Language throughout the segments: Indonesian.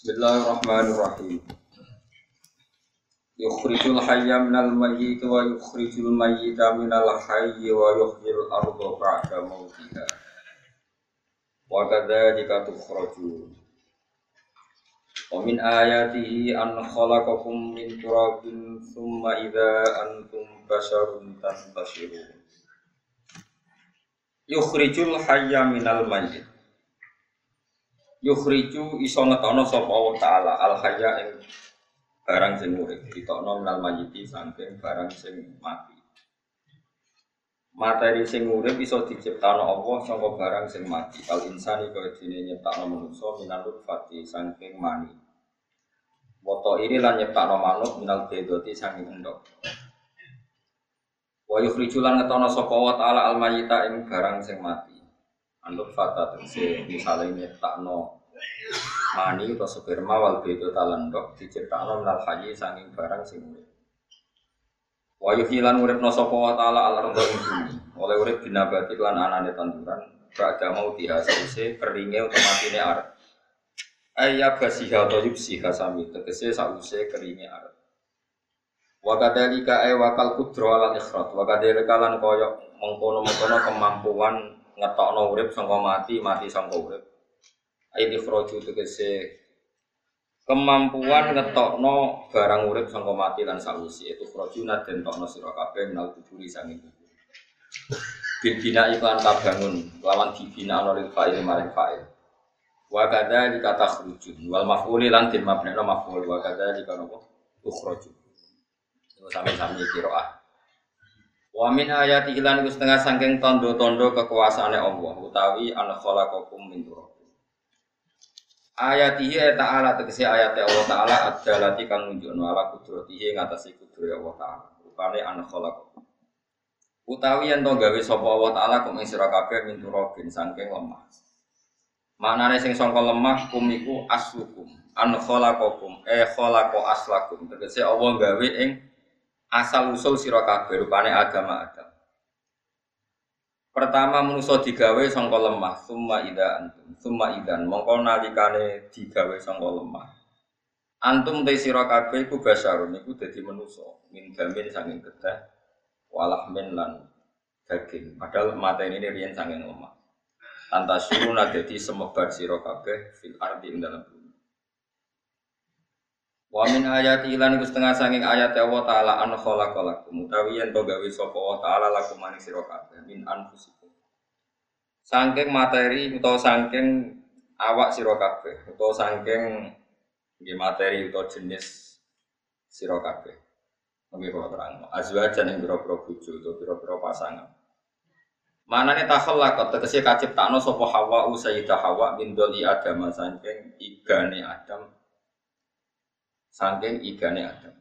Bismillahirrahmanirrahim. Yukhrijul hayya minal mayyit wa yukhrijul mayyita minal hayyi wa yuhyil arda ba'da mautiha. Wa kadzalika tukhrajun. Wa min ayatihi an khalaqakum min turabin thumma idza antum basharun tantashirun. Yukhrijul hayya minal mayyit yukhriju iso ngetono sapa Allah taala al hayya ing barang sing urip. Ditokno minal mayyiti saking barang sing mati. Materi sing urip iso diciptakno Allah saka barang sing mati. Al insani kaya dene nyiptakno manusa minal fati saking mani. Woto ini lan nyiptakno manuk minal bedoti saking endok Wa yukhriju lan ngetono sapa wa taala al ing barang sing mati Anut fata tegese misalnya nyiptakno mani atau sperma wal bedo talendok diciptakno minal hayyi saking barang sing urip. Wa yuhilan urip sapa wa taala al ing bumi. Oleh urip binabati lan anane tanduran Bada mau dihasause keringe otomatine arep. Ayya basiha atau yubsiha sami tegese sause keringe arep. Wa kadzalika ay wakal kudro ala ikhrat. Wa kadzalika lan koyo mengkono-mengkono kemampuan ngetokno urip sangka mati, mati sangka urip. Ayo ikhroju tegese kemampuan ngetokno barang urip sangka mati lan sawisi itu khroju den tokno sira kabeh minal kuburi sanging kubur. Bin bina iklan kabangun lawan dibina ana lil fa'il maring fa'il. Wa kadza dikata khrujun wal maf'uli lan din mabnina maf'ul wa kadza dikata apa? Ukhraju. Itu sami-sami kiroah. Wa min ayati ilan iku setengah sangking tondo-tondo kekuasaane Allah utawi an khalaqakum min turab. Ayatihi ta'ala tegese ayat Allah taala adalati kang nunjukno ala kudratihi ngatasi kudrat Allah taala. Rupane an khalaqakum. Utawi yen to gawe sapa Allah taala kum ing sira kabeh min turabin sangking lemah. Maknane sing sangka lemah kum iku aslukum. An khalaqakum eh khalaqa aslakum. Tegese Allah gawe ing asal usul sira kabeh rupane agama Adam. Pertama manusa digawe sangka lemah, summa ida antum, summa idan mongko nalikane digawe sangka lemah. Antum te sira kabeh iku basarun iku dadi manusa, min gamin saking getah, walah min lan daging. Padahal mata ini riyen saking lemah. Antasyuruna dadi semebar sira kabeh fil ardi ing dalam bumi. Wa min ayati lan iku setengah saking ayat Allah taala an khalaqalakum utawi yen to gawe sapa Allah taala lakum maning sira kabeh min anfusikum. Saking materi utawa saking awak sira kabeh utawa saking nggih materi utawa jenis sira kabeh. Nggih kula terang. Azwajan ing pira-pira bojo utawa pira-pira pasangan. Manane takhallaqat tegese kaciptakno sapa Hawa Sayyidah Hawa min doli Adam saking igane Adam saking igane Adam.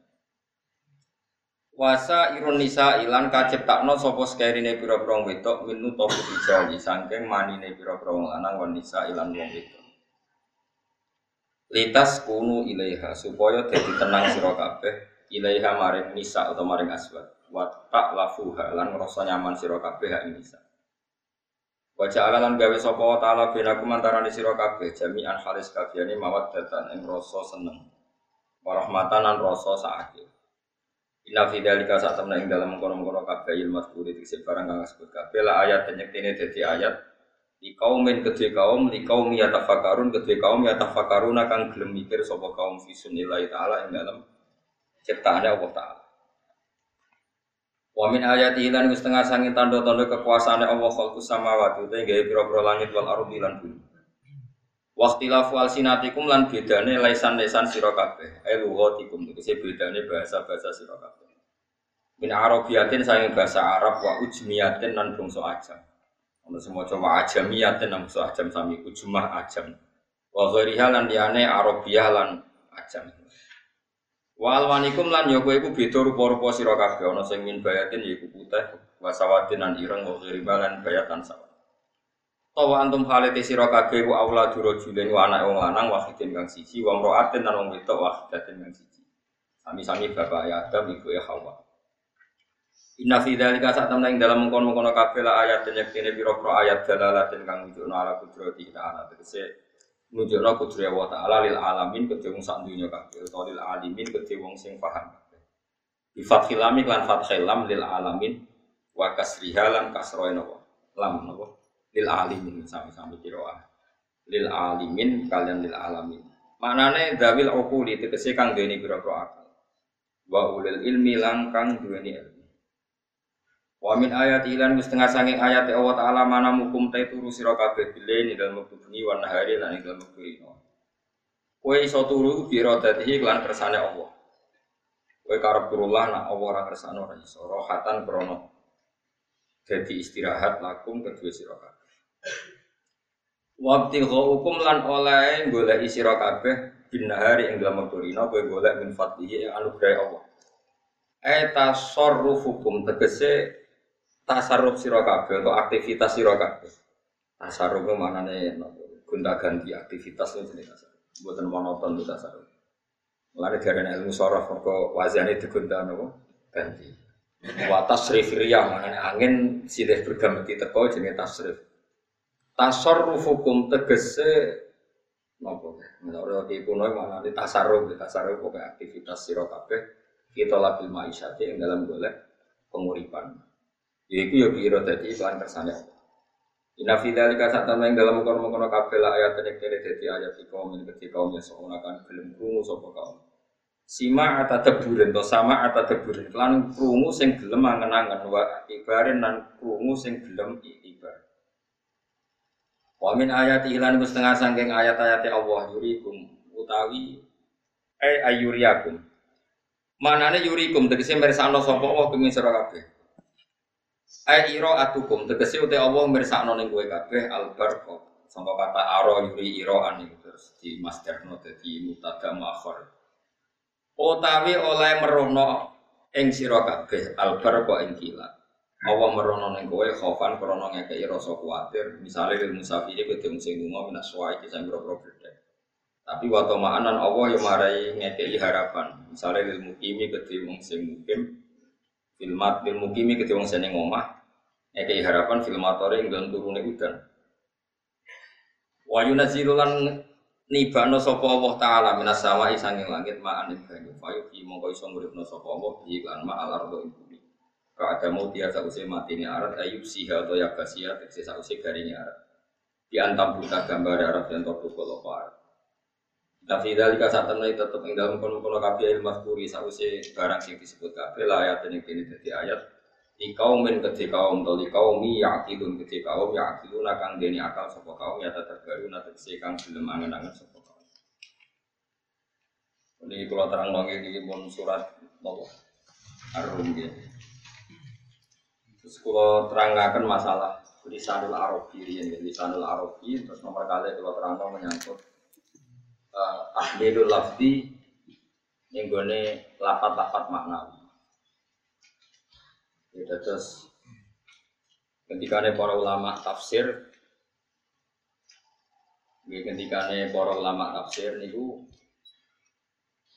Wasa irun nisa ilan kaciptakno sapa sekerine pira-pira wedok minu tofu rijali saking manine pira-pira wong lanang wan nisa ilan wong wedok. Litas kunu ilaiha supaya dadi tenang sira kabeh ilaiha maring nisa atau maring aswad. Wa tak lafuha lan ngrasa nyaman sira kabeh hak nisa. Wajah ala lan gawe sapa taala benakum antarané sira kabeh jami'an halis kabehane mawaddatan ing rasa seneng warahmatan lan rasa sakit. Inna fi dzalika sak temne ing dalem mengkono-mengkono kabeh ilmu mazkuri dikse barang kang disebut kabeh la ayat nyektene dadi ayat di kaumin kedhe kaum di kaum ya tafakarun kedhe kaum ya tafakaruna kang gelem mikir sapa kaum fi sunnillahi taala ing dalem ciptaane Allah taala. Wa min ayati setengah sangin tanda-tanda kekuasaane Allah khalqus samawati utawa gawe pira-pira langit wal ardi lan bumi. Waktilafu alsinatikum lan bedane lesan-lesan sira kabeh. Ai lughatikum tegese bedane bahasa-bahasa sira kabeh. Min arabiyatin saking bahasa Arab wa ujmiyatin lan bangsa ajam. Ono semoco wa ajamiyatin lan bangsa ajam sami ujmah ajam. Wa ghairiha lan liyane arabiyah lan ajam. Wa alwanikum lan ya kowe iku beda rupa-rupa sira kabeh. Ono sing min bayatin yaiku putih, wa sawatin lan ireng wa ghairiha lan bayatan sawat. Tawa antum halete sira kabeh ku aula durajulain wa anak wong lanang wahidin kang siji wa mraatin lan wong wedok wahidatin kang siji. Sami-sami bapak ya Adam ibu ya Hawa. Inna fi dzalika sak temne ing dalam mengkono-mengkono kabeh la ayat dan yaktine pira-pira ayat dalalatin kang nunjukno ala kudrati ta'ala tegese nunjukno kudri Allah taala lil alamin kedhe wong sak dunya kabeh utawa lil alimin kedhe wong sing paham bi fathil lam lan fathil lam lil alamin wa kasriha lan napa lam napa lil alimin sami-sami kiroah lil alimin kalian lil alamin maknane dawil uquli tegese kang duweni pira-pira akal wa ulil ilmi lan kang duweni ilmu Wa min ayat ilan wis tengah sanging ayat Allah taala mana mukum ta turu sira kabeh dalem wektu bengi wa nahari lan ing dalem wektu ino. Kowe iso turu bi radatihi lan kersane Allah. Kowe karep turullah nak Allah ora kersane ora iso rohatan krono. Jadi istirahat lakum kedua sira. Wabti hukum lan oleh golek sira kabeh bin nahari ing dalem wektu ino kowe golek min fadlihi anugerah Allah. Eta hukum tegese tasarruf sira kabeh atau aktivitas sira kabeh. Tasarruf ku manane gonta-ganti aktivitas itu jenis tasarruf. Mboten monoton itu tasarruf. Mulane diarani ilmu sorof mergo wazane digonta napa? Ganti. Wa tasrif riyah manane angin silih berganti teko jenenge tasrif. Tasarruf hukum tegese napa? Menurut di kuno manane tasarruf, tasarruf pokoke aktivitas sira kabeh kita labil ma'isyati yang dalam golek penguripan. Iku ya biro dadi iklan kersane Allah. Inna fi dzalika satama ing dalam kono-kono kabeh ayat nek kene dadi ayat iki kaum ing kedhi kaum yang sono kan gelem krungu sapa kaum. Sima ata deburen to sama ata deburen lan krungu sing gelem angen-angen wa ibaren nan krungu sing gelem ibar. Wa min ayati lan setengah sangking ayat-ayat Allah yurikum utawi eh ayuriakum. Manane yurikum tegese mirsakno sapa Allah pengin sira kabeh. Ai iro atukum tegese uti Allah mirsakno ning kowe kabeh albarko. Sangka kata aro yuri iroan iku terus di masterno dadi mutada muakhir. Utawi oleh merono ing sira kabeh albarko ing kilat. Allah merono ning kowe khaufan krana ngekeki rasa kuwatir, misale lil musafiri kowe sing lunga minas suai sing boro Tapi waktu ma'anan Allah yang marai ngekei harapan. Misalnya lil mukimi kedhe wong sing mukim, filmat lil mukimi kedhe wong sing omah, Eke harapan filmatore ing dalam turune udan. Wa yunazilulan nibano sapa Allah taala minas sama isanging langit ma'an banyu. Fayu ki mongko iso nguripno sapa Allah bi lan ma alar do ing bumi. Ka ada mau dia sause matine arat ayub siha atau yakasia tekse sause garinge arat. Di antam buta gambar arat yang topo kolo par. Tapi dari kasar tanah tetap ing dalam kono-kono kabeh ilmu kuri sause barang sing disebut kabeh lah ayat ini kini dadi ayat di kaum men kedhe kaum to di kaum mi yaqilun kedhe kaum yaqilun kang deni akal sapa kaum ya terbaru nate kang gelem angen-angen sapa kaum ini kalau terang lagi di pun surat nopo arum gitu terus kalau terangkan masalah lisanul arabi ini lisanul arabi terus nomor kali kalau terang menyangkut uh, ahlilul lafdi yang gue lapat-lapat maknawi Ya terus ketika para ulama tafsir ketika para ulama tafsir niku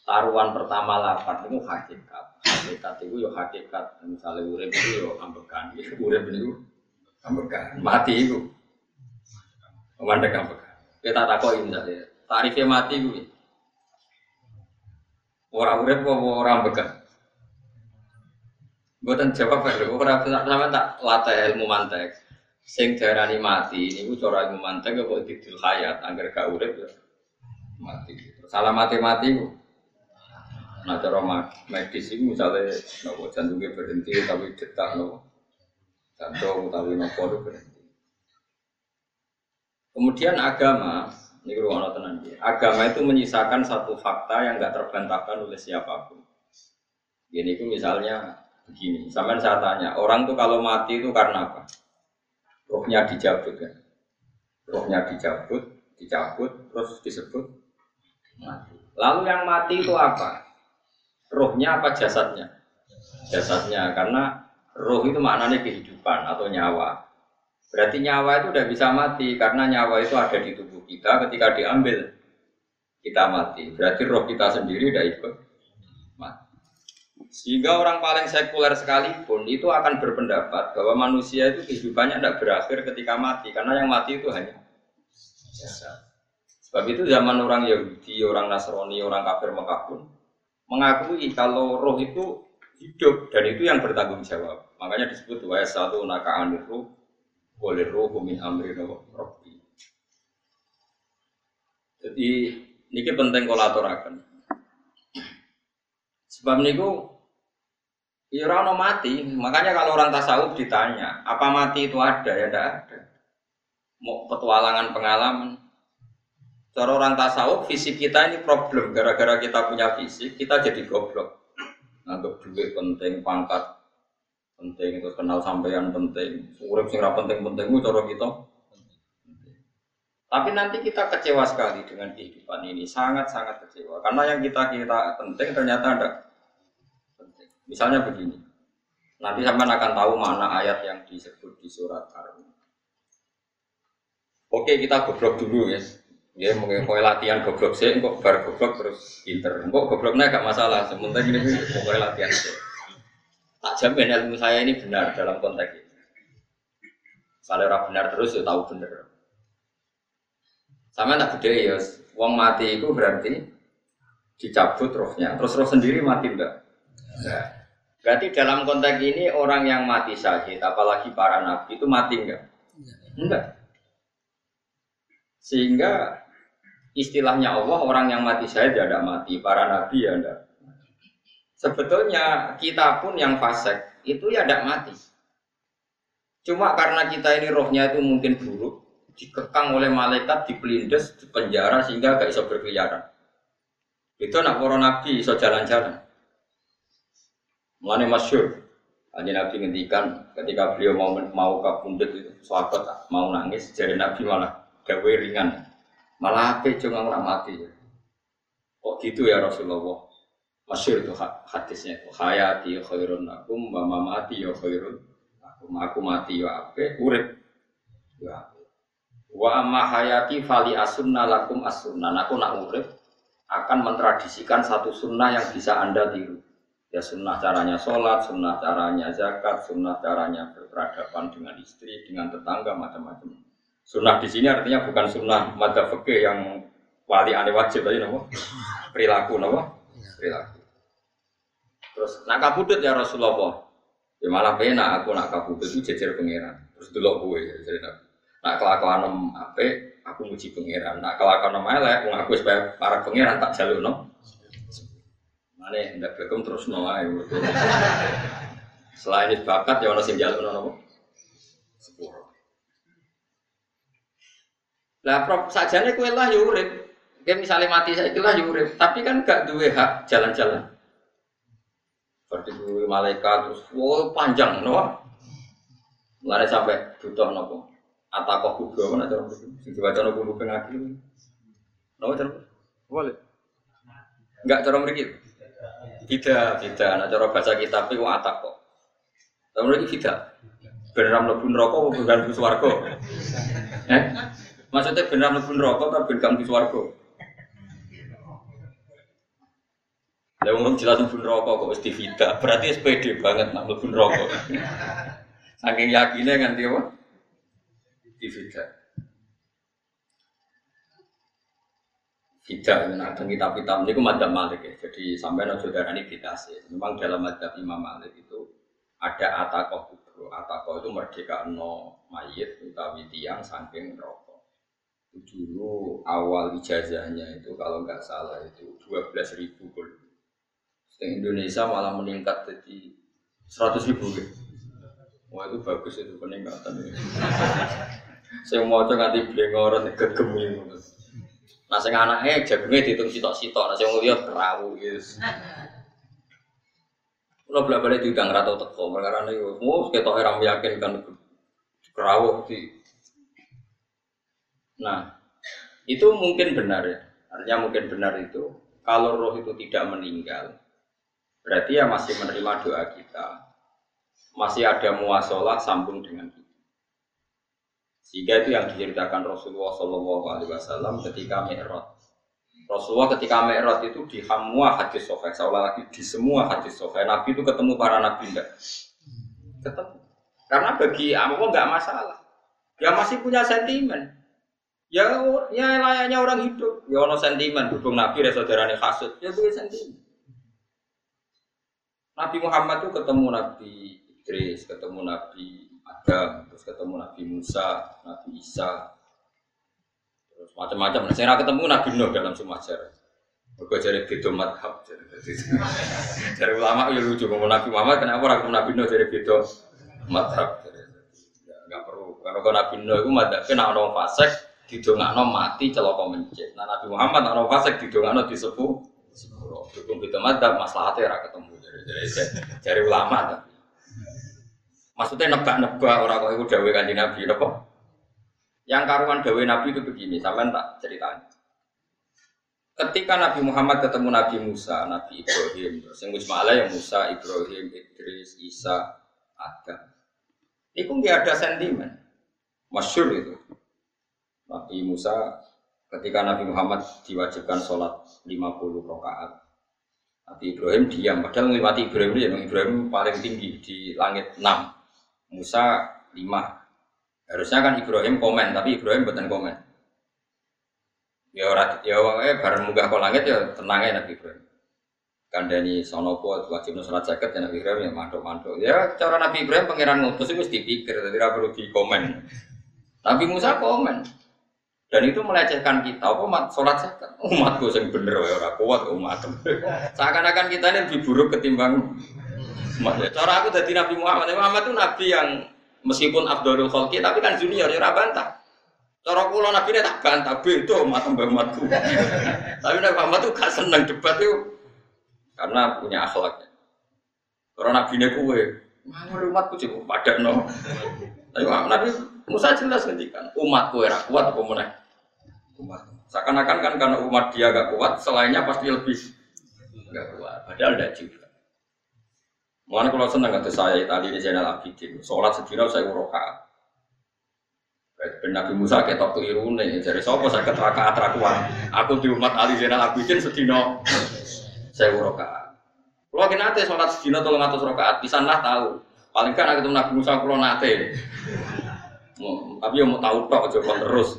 taruhan pertama lapat niku hakikat. Hakikat itu yo ya hakikat misalnya urip itu yo ya ambekan, ya urip niku ambekan, mati itu. Mandek ambekan. Kita takoki misalnya, tarifnya mati itu. Orang urip apa orang ambekan? Buatan jawab lho, ora sama tak latih ilmu mantek. Sing darani mati niku cara ilmu mantek kok didil hayat angger gak urip ya mati. Salah mati-mati ku. Nah cara medis itu misalnya nopo jantungnya berhenti tapi detak nopo jantung tapi nopo itu berhenti. Kemudian agama, ini ruang tenan Agama itu menyisakan satu fakta yang nggak terbantahkan oleh siapa pun. Ini itu misalnya begini, sampai saya tanya, orang tuh kalau mati itu karena apa? Rohnya dicabut kan? Rohnya dicabut, dicabut, terus disebut mati. Lalu yang mati itu apa? Rohnya apa jasadnya? Jasadnya, karena roh itu maknanya kehidupan atau nyawa. Berarti nyawa itu udah bisa mati karena nyawa itu ada di tubuh kita ketika diambil kita mati. Berarti roh kita sendiri udah ikut sehingga orang paling sekuler sekalipun itu akan berpendapat bahwa manusia itu kehidupannya tidak berakhir ketika mati, karena yang mati itu hanya jasad. Sebab itu zaman orang Yahudi, orang Nasrani, orang kafir Mekah pun mengakui kalau roh itu hidup dan itu yang bertanggung jawab. Makanya disebut wa satu naka aniru boleh roh min amri robbi. Jadi ini penting kolaborakan. Sebab niku ya orang mati, makanya kalau orang tasawuf ditanya, apa mati itu ada ya tidak ada. Mau petualangan pengalaman. Cara orang tasawuf fisik kita ini problem gara-gara kita punya fisik kita jadi goblok. Anggap duit penting, pangkat penting, itu kenal sampean penting, urip sing penting-penting cara kita. Tapi nanti kita kecewa sekali dengan kehidupan ini, sangat-sangat kecewa. Karena yang kita kira penting ternyata ada penting. Misalnya begini, nanti sampean akan tahu mana ayat yang disebut di surat Ar-Rum. Oke, kita goblok dulu ya. Ya, mungkin mau latihan goblok sih, kok bar goblok terus pinter. Kok gobloknya gak masalah, sementara ini mau latihan sih. Tak jamin ilmu saya ini benar dalam konteks ini. Kalau orang benar terus ya tahu benar. Sama tak gede ya, wong mati itu berarti dicabut rohnya. Terus roh sendiri mati enggak? Enggak. Berarti dalam konteks ini orang yang mati syahid, apalagi para nabi itu mati enggak? Enggak. Sehingga istilahnya Allah orang yang mati syahid ya tidak mati, para nabi ya enggak. Sebetulnya kita pun yang fasik itu ya tidak mati. Cuma karena kita ini rohnya itu mungkin buruk, dikekang oleh malaikat, dipelindes, di penjara sehingga gak bisa berkeliaran. Itu anak para nabi bisa jalan-jalan. Mulane masyur. Aja Nabi ngendikan ketika beliau mau mau kabundut itu sahabat mau nangis jadi Nabi malah gawe ringan. Malah apa cuma orang mati ya. Kok gitu ya Rasulullah? Masyur itu hadisnya itu hayati khairun akum wa mamati ya khairun akum aku mati ya apa urip ya Wa amma hayati fali asunna lakum asunna. Aku nak urip akan mentradisikan satu sunnah yang bisa anda tiru. Ya sunnah caranya sholat, sunnah caranya zakat, sunnah caranya berperadaban dengan istri, dengan tetangga, macam-macam. Sunnah di sini artinya bukan sunnah madzhab fikih yang wali aneh wajib tadi nopo perilaku nopo perilaku. Terus nak kabudut ya Rasulullah. Ya malah pena aku nak kabudut itu jejer pangeran. Terus dulu gue ya jadi. Nak kelakuan apa? Aku muji pangeran. Nak kelakuan elek, wong aku supaya para pangeran tak jalur no. Mana hendak bekum terus no ayo. Selain itu bakat ya orang sing jalur no Sepuluh. Lah prop sajane kue lah yurip. Dia misalnya mati saya itulah yurip, tapi kan gak duwe hak jalan-jalan. Seperti duwe malaikat terus, wow panjang, no? Mulai sampai butuh nopo Atakoh kubro mana cara sing diwaca nopo buku ngaki. Nopo cara? Boleh. Enggak cara mriki. Tidak, tidak. Nah cara baca kitab itu atakoh. Cara mriki tidak. Beneran neraka apa bukan swarga? Eh? Maksudnya beneran mlebu neraka atau ben mlebu swarga? Lah jelas mlebu neraka kok tidak. Berarti SPD banget nak neraka. Saking yakinnya nganti apa? Tidak. Tidak, nah, dan kitab-kitab ini madzhab Malik ya. Jadi sampai no saudara ini sih. Memang dalam madzhab Imam Malik itu ada atakoh kubro. Atakoh itu merdeka no mayit utawi tiang saking rokok. Itu dulu awal ijazahnya itu kalau nggak salah itu dua belas ribu gol. Indonesia malah meningkat jadi seratus ribu. Ya. Wah itu bagus itu peningkatan. Ya. Saya mau coba nganti blengoran gegem ngono. Nah sing anake jagungnya dihitung sitok-sitok, nah sing lihat perahu yes. Kalau bolak balik diundang rata teko, perkara ini, mau kita orang meyakinkan perahu di. Nah, itu mungkin benar ya. Artinya mungkin benar itu. Kalau roh itu tidak meninggal, berarti ya masih menerima doa kita. Masih ada muasalah sambung dengan kita. Sehingga itu yang diceritakan Rasulullah Wasallam ketika Mi'raj. Rasulullah ketika Mi'raj itu di semua hadis sohail, seolah lagi di semua hadis sohail. Nabi itu ketemu para nabi enggak? Ketemu. Karena bagi Allah nggak masalah. Dia masih punya sentimen. Ya, ya layaknya orang hidup. Ya ono sentimen hubung Nabi dan saudaranya kasut. Ya itu sentimen. Nabi Muhammad tuh ketemu Nabi Idris, ketemu Nabi Adam, terus ketemu Nabi Musa, Nabi Isa, terus macam-macam. Nah, saya ketemu Nabi Nuh dalam semua sejarah. Mereka jadi beda madhab. Dari ulama ya lucu ngomong Nabi Muhammad, kenapa orang Nabi Nuh jadi beda madhab? Gak perlu. Karena Nabi Nuh itu madhabnya nak orang fasik, didongakno mati celaka mencet. Nah Nabi Muhammad orang fasik didongakno disepuh sepuluh. Dukung beda madhab, masalahnya ora ketemu. Jadi, dari ulama tapi. Maksudnya nebak-nebak orang kok itu dawe kanji Nabi, apa? Yang karuan dawe Nabi itu begini, sampean tak ceritain. Ketika Nabi Muhammad ketemu Nabi Musa, Nabi Ibrahim, terus yang yang Musa, Ibrahim, Idris, Isa, Adam. Itu nggak ada sentimen. Masyur itu. Nabi Musa ketika Nabi Muhammad diwajibkan sholat 50 rakaat. Nabi Ibrahim diam, padahal mati Ibrahim itu Ibrahim paling tinggi di langit 6. Musa 5. Harusnya kan Ibrahim komen, tapi Ibrahim bukan komen. Ya orang ya eh bareng munggah ke langit ya tenangnya Nabi Ibrahim kandani sonopo wajib sholat zakat ya Nabi Ibrahim ya mantuk-mantuk. Ya cara Nabi Ibrahim pangeran ngutus itu mesti jadi tidak perlu di komen. Nabi Musa komen. Dan itu melecehkan kita, apa mat sholat zakat? Umatku yang bener ya orang kuat umat. Seakan-akan kita ini lebih buruk ketimbang umat. Ya, cara aku jadi Nabi Muhammad. Nabi Muhammad itu Nabi yang meskipun Abdul Khalqi tapi kan junior ya bantah. Cara kula Nabi ini tak bantah, itu umat umatku. tapi Nabi Muhammad itu gak seneng debat itu karena punya akhlak. Karena nabi ini kue, mau umatku cukup padat no. Tapi Nabi Musa jelas ngendikan umat kue rak kuat apa mana? Umat. Seakan-akan kan karena umat dia gak kuat, selainnya pasti lebih gak kuat. Padahal tidak juga. Mana kalau senang kata saya tadi di channel Abidin, sholat sedina saya uroka. Ben Nabi Musa ketok keliru nih, jadi sopo saya keteraka atrakuan. Aku di umat Ali Zainal Abidin sedino saya rokaat. Kalau kita nate sholat sedina tolong atas rokaat, bisa lah tahu. Paling kan aku Nabi Musa kalau nate. Tapi yang mau tahu tok coba terus.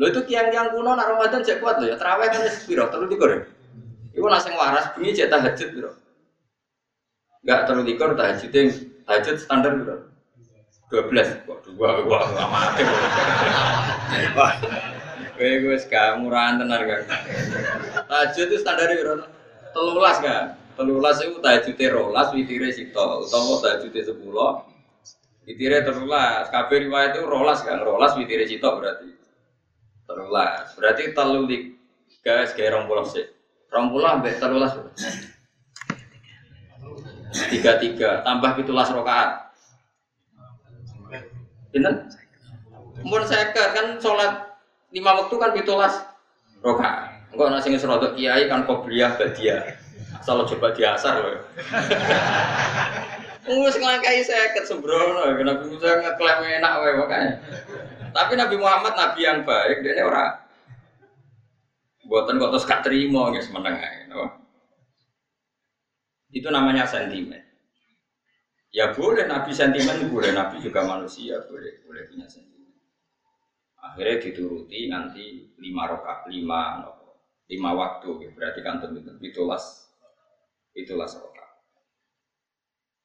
Lo itu tiang-tiang kuno nak Ramadan cek kuat lo ya. Terawih kan sepiro terus dikor. Iku nasi waras bunyi cek tahajud biro. Enggak terlalu dikor tahajud yang tahajud standar. Dua belas, kok dua, gua nggak mati. Kowe wis gak murahan tenan kan. Tahajud itu standar piro? 13 kan. 13 itu tahajude 12, witire sito, utawa tahajude 10. Witire 13. Kabeh riwayat itu 12 kan, 12 witire sito berarti. 13. Berarti telu guys kayak 20 sih. 20 ambek 13. Tiga tiga tambah pitulas rokaat. Pinten? Mun seket kan sholat lima waktu kan pitulas roka. Enggak nasi ngesrodo kiai kan kobliyah badia. Asal coba diasar loh. Wes ngelangkai seket sembrono, Nabi Musa ngeklaim enak wae makanya. Tapi Nabi Muhammad nabi yang baik, dia ora buatan kok terus gak terima guys meneng Itu namanya sentimen. Ya boleh Nabi sentimen, boleh Nabi juga manusia, boleh boleh punya sentimen. Akhirnya dituruti nanti lima rokat, lima lima waktu, berarti kan tentu itulas itulas rokat.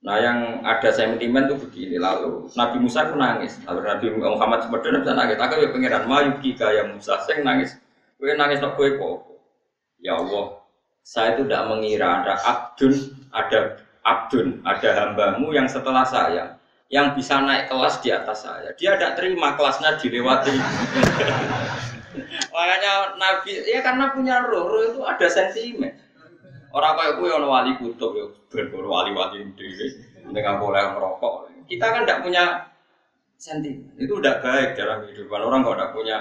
Nah yang ada sentimen tuh begini lalu Nabi Musa pun nangis, lalu Nabi Muhammad sebenarnya bisa nangis. Aku ya pangeran kika ya Musa, saya nangis. Gue nangis nak gue kok. Ya Allah, saya itu tidak mengira ada abdun, ada abdun, ada hambamu yang setelah saya yang bisa naik kelas di atas saya. Dia tidak terima kelasnya dilewati. Makanya Nabi, ya karena punya roh, roh itu ada sentimen. Orang kayak gue yang wali kutub ya, berburu wali-wali dewi, dengan boleh merokok. Kita kan tidak punya sentimen. Itu udah baik dalam kehidupan orang kalau tidak punya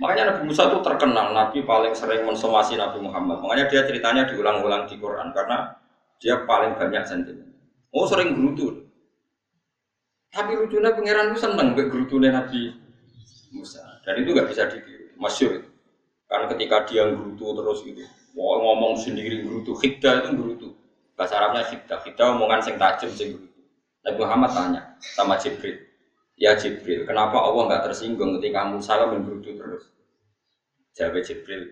Makanya Nabi Musa itu terkenal, Nabi paling sering mensomasi Nabi Muhammad. Makanya dia ceritanya diulang-ulang di Quran karena dia paling banyak sentimen. Oh sering gerutu. Tapi lucunya pangeran itu seneng be gerutunya Nabi Musa. Dan itu gak bisa ditiru. Masyur itu. Karena ketika dia gerutu terus itu, mau ngomong sendiri gerutu. Khidda itu gerutu. Bahasa Arabnya khidda. Khidda omongan sing tajam sing gerutu. Nabi Muhammad tanya, sama Jibril. Ya Jibril, kenapa Allah nggak tersinggung ketika Musa menggerutu terus? Jawab Jibril,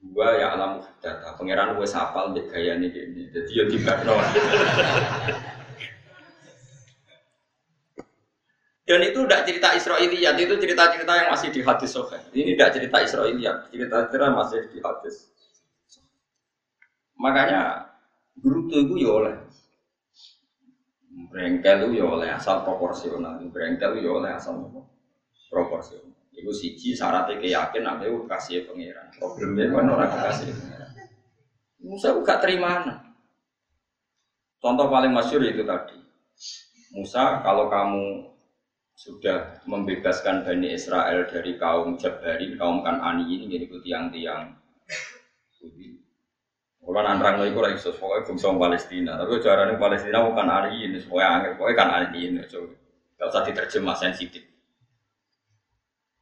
gua ya alam data, pangeran gue sapal di gaya gini, jadi ya tiba Dan itu tidak cerita Israiliyat, itu cerita-cerita yang masih di hadis sohe. Ini tidak cerita Israiliyat, cerita-cerita masih di hadis. Makanya Bruto itu ya oleh Brengkel itu ya oleh asal proporsional, brengkel itu ya oleh asal proporsional. Iku siji syaratnya keyakin nanti itu kasih pangeran. Problemnya kan orang kasih pangeran. Musa gak terima Contoh paling masyur itu tadi. Musa kalau kamu sudah membebaskan Bani Israel dari kaum Jabari, kaum Kanani ini jadi tiang-tiang kalau nantrang itu lagi sus, pokoknya bangsa Palestina. Tapi caranya Palestina bukan hari ini, pokoknya angin, pokoknya kan hari ini. So, gak usah diterjemah sensitif.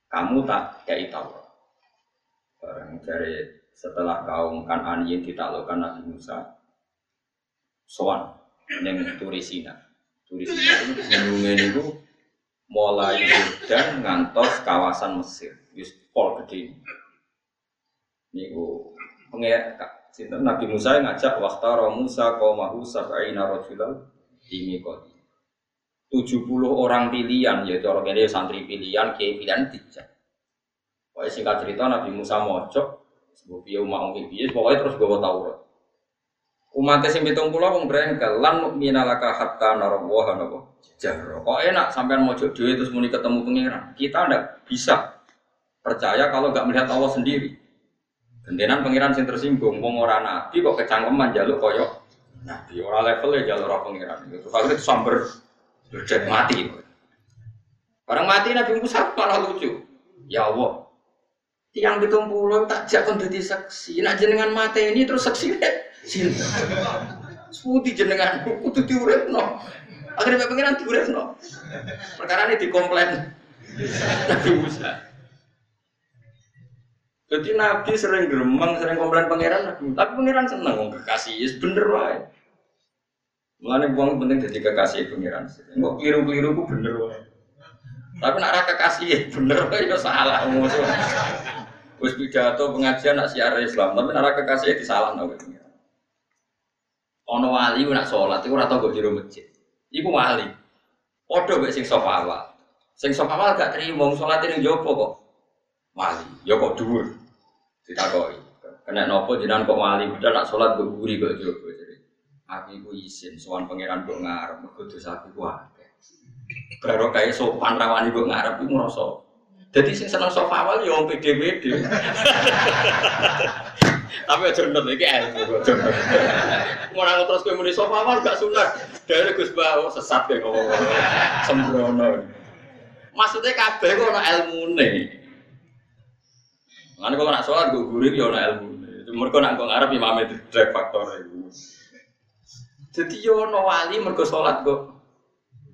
Kamu tak kayak tahu. Barang dari setelah kaum kan Aniyin ditaklukkan Nabi Musa, soan neng Turisina. Turisina itu gunungnya itu mulai Yordan ngantos kawasan Mesir, wis pol gede. Niku pengen Sinten Nabi Musa ngajak waktara Musa qaumahu sab'ina rajulan ini kodi. 70 orang pilihan ya cara kene santri pilihan kiai pilihan dijak. Pokoknya singkat cerita Nabi Musa mojok sebab piye umat piye pokoknya terus gawa Taurat. Umat sing 70 wong brengkel lan minalaka hatta narawaha napa jahra. Kok enak sampean mojok dhewe terus muni ketemu pangeran. Kita ndak bisa percaya kalau nggak melihat Allah sendiri. Gentenan pangeran sing tersinggung, wong ora nabi kok kecangkeman jaluk koyok nabi ora level ya jalur ora pangeran. Itu akhirnya itu samber berjat mati. Orang mati Nabi Musa malah lucu. Ya Allah, tiang pitung puluh tak jak kon dadi saksi. Nak jenengan mati ini terus saksi deh. Sinten? Seputi jenengan kudu diuripno. Akhirnya pangeran diuripno. Perkara ini dikomplain Nabi Musa. Jadi Nabi sering geremang, sering komplain pangeran, tapi pangeran seneng wong kekasih, yes, bener wae. Mulane buang penting jadi kekasih pangeran. Kok keliru-keliru ku bener wae. Tapi nak raka kekasih bener wae ya salah musuh. Wis pidato pengajian nak siar Islam, tapi nak raka kekasih disalah nang pangeran. Ono wali nak sholat iku ora tau go jero masjid. Iku wali. Padha mek sing sop awal. Sing sop awal gak trimo sholat ning jopo kok. Wali, ya kok dhuwur ditakoi. Kena nopo jenengan kok wali padahal nak sholat gue guri kok jadi. Aku iku izin sowan pangeran kok ngarep mergo dosa aku akeh. Baru kayak sopan rawani kok ngarep iku ngrasa. Jadi sing seneng sofa awal ya wong pede-pede. Tapi aja nonton iki ilmu aja. Ora terus kowe muni sofa awal gak sunat. Dari Gus Bawo sesat kayak ngomong. Sembrono. Maksudnya kabeh kok ana ilmune. Nanti kalau nak sholat gue gurih ya ilmu. Mereka nak gue ngarep imam itu drag faktor itu. Jadi yo no wali mereka sholat gue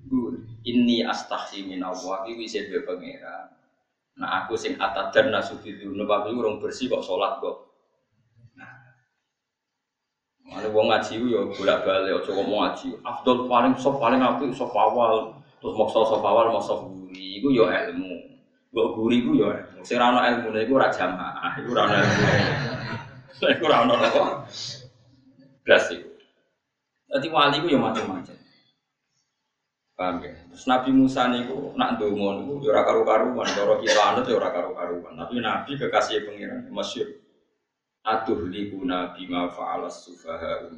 gurih. Ini astahsi min Allah dua pangeran. Nah aku sing atat dan nasuti dulu tapi orang bersih kok sholat gue. Mana wong ngaji yo bolak balik ojo ngomong ngaji. Abdul paling sof paling api sof awal terus mau sof awal mau sof gurih. Iku yo ilmu. Mbok guri ku ya, sing ora ana ilmune iku ora jamaah, iku ilmune. Iku ora ana apa? Iku. Dadi wali ku ya macam-macam. Paham ya? Terus Nabi Musa niku nak ndonga niku ya ora karu-karuan, cara kita anut ya ora karu-karuan. Tapi Nabi kekasih pengiran masyhur. Atuh likuna bima fa'alas sufaha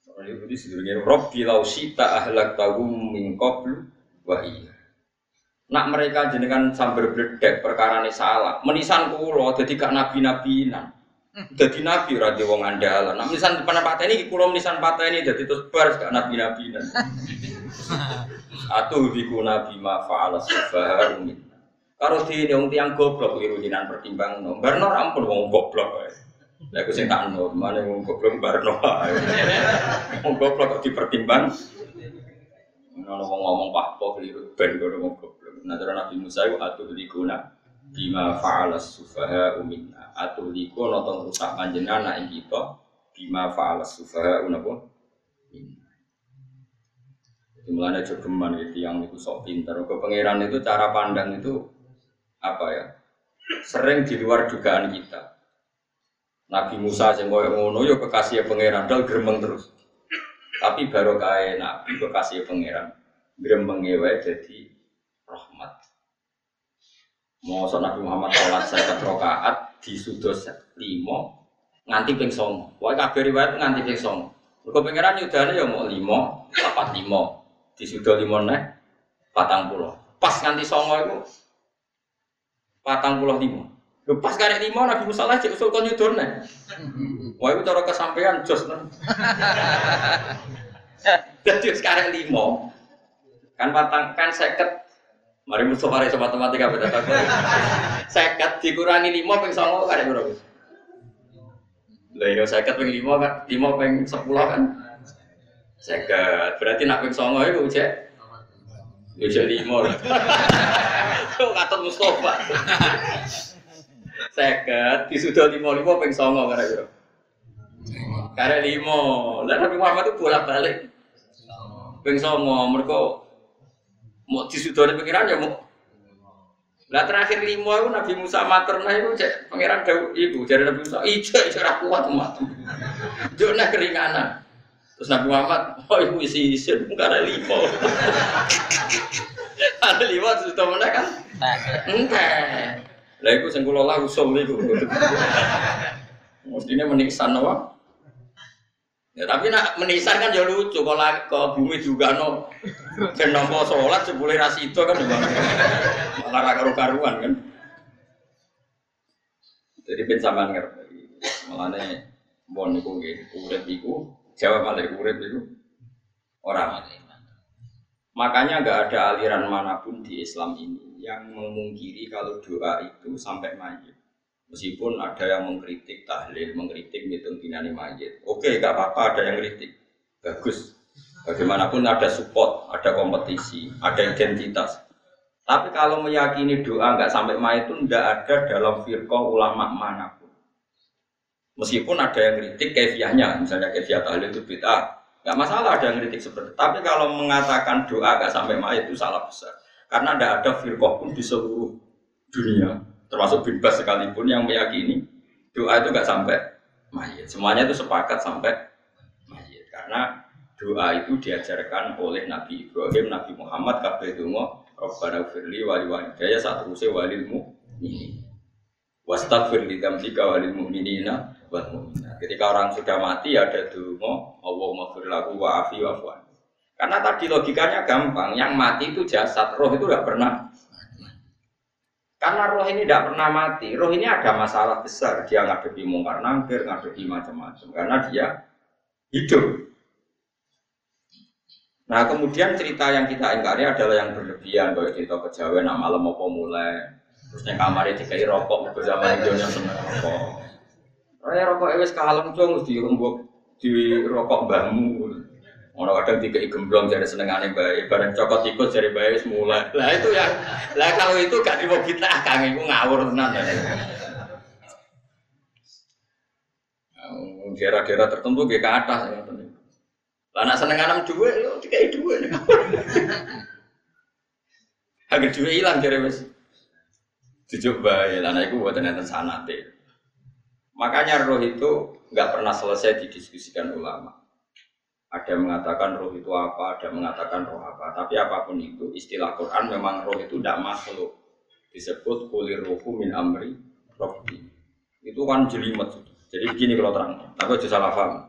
Soalnya itu sebenarnya Robbi lausita ahlak tagum min qablu wa iya. Nak mereka jenengan sambil berdek perkara ini salah. Menisan kulo, jadi gak nabi nabi nan. Jadi nabi radio wong andalan. Nak menisan depan patah ini kulo menisan patah ini jadi terus bar gak nabi nabi nan. Atau biku nabi ma faala sufaha Karo di wong tiang goblok iru jinan pertimbang no. Barno ampun wong goblok ae. Lah aku sing tak no, mana wong goblok barno ae. Wong goblok kok dipertimbang. Ono wong ngomong pak kok keliru ben wong goblok. Nah, Nabi Musa itu atuh likuna bima fa'alas sufaha umina atuh liku nonton rusak panjenengan anak kita bima fa'alas sufaha unapa Dimulanya jogeman gitu yang itu sok pinter. Ke pangeran itu cara pandang itu apa ya? Sering di luar dugaan kita. Nabi Musa yang koyo ngono yo kekasih pangeran dal gremeng terus. Tapi baru kaya Nabi kekasih pangeran gremeng wae jadi rahmat. Mau Nabi Muhammad sholat saya rokaat di sudos limo nganti ping songo. Wah kabeh riwayat nganti ping songo. Mergo pangeran yudane ya mau limo, papat limo. Di sudo limo neh patang pulau. Pas nganti songo itu patang pulau limo. Lu pas karek limo Nabi Musa lah cek usul kon yudone. Wah itu cara kesampaian jos nang. Jadi sekarang limo kan patang kan seket Mari Mustafa Reza matematika beda tak. Seket dikurangi lima peng songo kan berapa? Lah yo iya, seket peng lima kan, lima peng sepuluh kan. Seket berarti nak peng songo itu cek. Yo cek lima. Kok kata Mustafa. Seket disudah lima lima peng songo kan berapa? Karena lima, lah Nabi Muhammad itu bolak balik. Peng songo, mereka mau disudoni pengiran ya mau lah terakhir lima itu Nabi Musa materna itu cek pangeran Daud ibu jadi Nabi Musa ijo ijo kuat umat jona keringanan terus Nabi Muhammad oh ibu isi isi karena lima ada lima sudah mana kan? Enggak. Lah itu sengkulo lah usul itu mestinya meniksan apa? Ya, tapi nak menisan kan ya lucu kalau ke bumi juga no ben nompo sholat sebule ras itu kan juga malah karu karuan kan. Jadi ben sampean ngerti. Malane bon niku nggih urip iku jawab malih urip iku orang Makanya nggak ada aliran mana pun di Islam ini yang memungkiri kalau doa itu sampai mayit. Meskipun ada yang mengkritik tahlil, mengkritik hitung dinani mayit. Oke, gak apa-apa ada yang kritik. Bagus. Bagaimanapun ada support, ada kompetisi, ada identitas. Tapi kalau meyakini doa nggak sampai mayit itu tidak ada dalam firqah ulama mana pun. Meskipun ada yang kritik kefiahnya, misalnya kefiah tahlil itu bid'ah, nggak masalah ada yang kritik seperti itu. Tapi kalau mengatakan doa nggak sampai mayit itu salah besar. Karena tidak ada firqah pun di seluruh dunia termasuk bebas sekalipun yang meyakini doa itu nggak sampai mayit. Semuanya itu sepakat sampai mayit karena doa itu diajarkan oleh Nabi Ibrahim, Nabi Muhammad, kabeh donga Rabbana firli wali walidayya saat terusé walil ini Wastaghfir li dzambika walil mu'minina wal mu'minat. Ketika orang sudah mati ada donga Allahumma fir lahu wa afi wa Karena tadi logikanya gampang, yang mati itu jasad, roh itu tidak pernah karena roh ini tidak pernah mati. Roh ini ada masalah besar. Dia ngadepi mungkar nangkir, ngadepi macam-macam. Karena dia hidup. Nah kemudian cerita yang kita ingkari adalah yang berlebihan. Kalau cerita kejawen, malam mau mulai. Terus yang kamarnya dikai rokok, ke zaman itu yang seneng rokok. Raya rokok ewes kalem cung, di rumbuk di rokok bambu. Orang kadang tiga gemblong jadi senengannya bayi, bareng cokot ikut jadi bayi semula. Lah itu ya, lah kalau itu gak di kita, kang itu ngawur tenan. Daerah-daerah tertentu ke atas ya. Lah anak senengan dua, yo tiga dua. Agar dua hilang jadi mas. Dicoba ya, lah itu buat sanate. Makanya roh itu nggak pernah selesai didiskusikan ulama. Ada yang mengatakan roh itu apa, ada yang mengatakan roh apa. Tapi apa pun itu, istilah Quran memang roh itu tidak makhluk. Disebut kulir rohu min amri robbi. Itu kan jelimet. Jadi begini kalau terang. Tapi aja salah paham.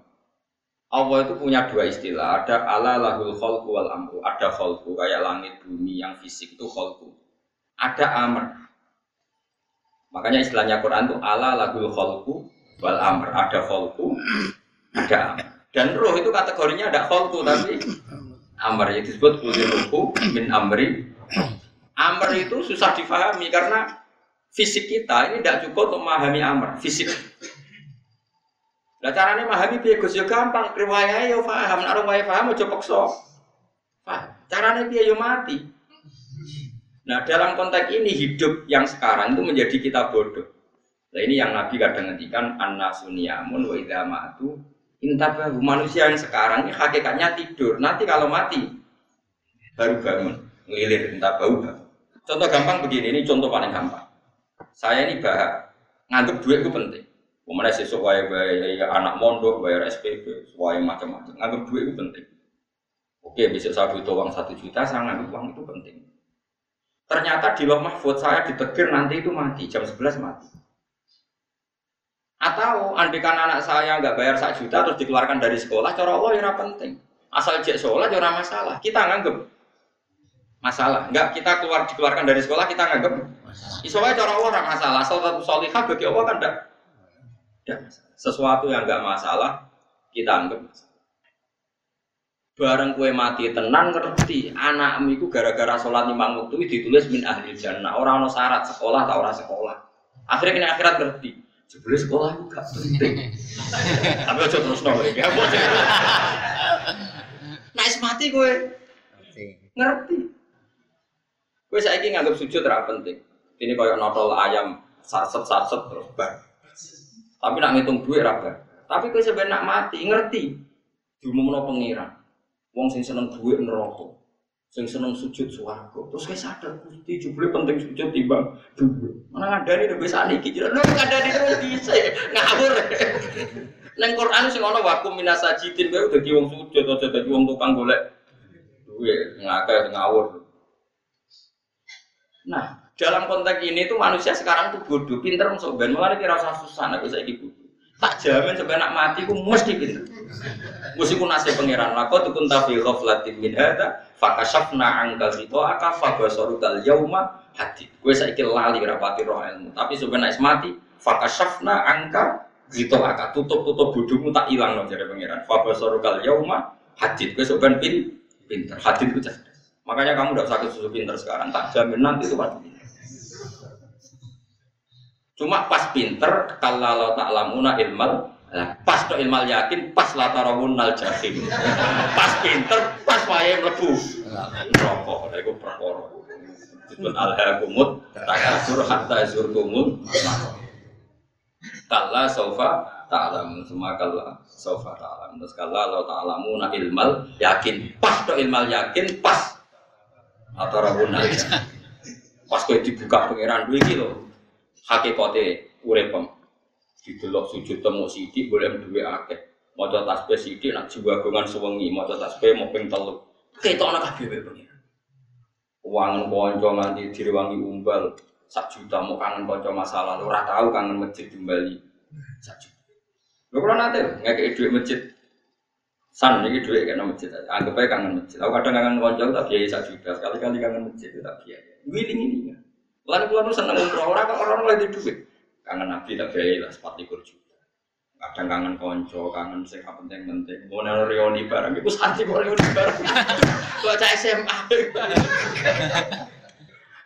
Allah itu punya dua istilah. Ada ala lahul kholku wal amru. Ada kholku kayak langit bumi yang fisik itu kholku. Ada amr. Makanya istilahnya Quran itu ala lahul kholku wal amr. Ada kholku, ada amr. Dan roh itu kategorinya ada kholku tapi amr yang disebut kuliruhu min amri. Amr itu susah difahami karena fisik kita ini tidak cukup untuk memahami amr, fisik. Nah caranya memahami biaya Gus ya gampang, riwayat ya paham, nak riwayat paham aja paksa. Paham. Caranya biaya ya mati. Nah dalam konteks ini hidup yang sekarang itu menjadi kita bodoh. Nah ini yang Nabi kadang ngendikan anna sunyamun wa idza matu Intabahu manusia yang sekarang ini hakikatnya tidur. Nanti kalau mati baru bangun, ngelilir entah bau bangun. Contoh gampang begini, ini contoh paling gampang. Saya ini bahak, nganggep duit itu penting. Kemudian sesuk wae bayar anak mondok, bayar SPP, wae macam-macam. Nganggep duit itu penting. Oke, besok saya butuh uang satu juta, saya nganggep uang itu penting. Ternyata di loh mahfud saya ditegir nanti itu mati, jam 11 mati. Atau andikan anak saya nggak bayar satu juta terus dikeluarkan dari sekolah, cara Allah ya penting. Asal cek sholat ya masalah. Kita nganggep masalah. Enggak kita keluar dikeluarkan dari sekolah kita nganggep masalah. cara Allah ora masalah. Asal satu solihah bagi Allah kan enggak. Sesuatu yang enggak masalah kita anggap masalah. Bareng kue mati tenang ngerti. Anakmu itu gara-gara sholat lima waktu ditulis min ahli jannah. Orang no syarat sekolah atau orang sekolah. Akhirnya kini akhirat ngerti. Sebenarnya sekolah itu gak penting. Tapi aja terus nol ya naik mati kue ngerti. kue saya ingin nganggap sujud terang penting. Ini kayak notol ayam sarset sarset terus bar. Tapi nak ngitung duit raga tapi kue sebenarnya mati ngerti. Diumumno pengiran Wong sing seneng duit neraka. Sing seneng sujud swarga. Terus kayak sadar Gusti jebule penting sujud timbang duit. Mana ngadani nek wis saniki jare lho ngadani terus dhisik. Ngawur. Neng Quran sing ana wakum minasajidin kowe dadi wong sujud aja dadi wong tukang golek duit ngakeh ngawur. Nah, dalam konteks ini tuh manusia sekarang tuh bodoh, pinter masuk ben malah kira usah susah nek saiki bodoh. Tak jamin sampai nak mati ku mesti pinter. Mesti ku nasib pangeran. Lako tukun tafi ghaflatin min hada fakashafna angka itu aka fabasorukal yauma hati. Gue saiki lali rapati roh ilmu. Tapi sebenarnya mati fakashafna angka gitu aka tutup tutup budumu tak hilang loh jadi pangeran. Fabasorukal yauma hati. Gue sebenarnya pin pinter. Hati itu cerdas. Makanya kamu udah sakit susu pinter sekarang. Tak jamin nanti itu pasti Cuma pas pinter kalau tak lamuna ilmal pas to ilmal yakin pas latarawun nal jahim. Pas pinter pas wae mlebu. Rokok lha iku perkara. Disebut alhaqumut takasur hatta zurtumul kalla saufa ta'lam. Semua kalla saufa ta'lam. Terus kalla la ta'lamuna ilmal yakin. Pas to ilmal yakin pas latarawun nal pas kowe dibuka pangeran duwe iki lho hakikate uripem didelok sujud temu sithik boleh duwe akeh. Maca tasbih sithik nak jiwa gongan sewengi maca tasbih mau ping telu. Ketokno kabeh wae pengen uang kanca nganti direwangi umbal sak juta mau kangen kanca masa lalu ora tau kangen masjid kembali. Sak juta. Lho kula nate ngekeki dhuwit masjid. San iki dhuwit kena masjid. Anggap aja kangen masjid. Aku kadang kangen kanca tak biaya sak juta. Sekali-kali kangen masjid tak biaya wiling ini Lalu nu seneng umroh orang orang lagi duit. Kangen nabi tak biaya lah sepat likur juta. Kadang kangen konco, kangen sing penting penting. Mau nero reuni bareng, ibu santi mau reuni bareng. Gua cah SMA.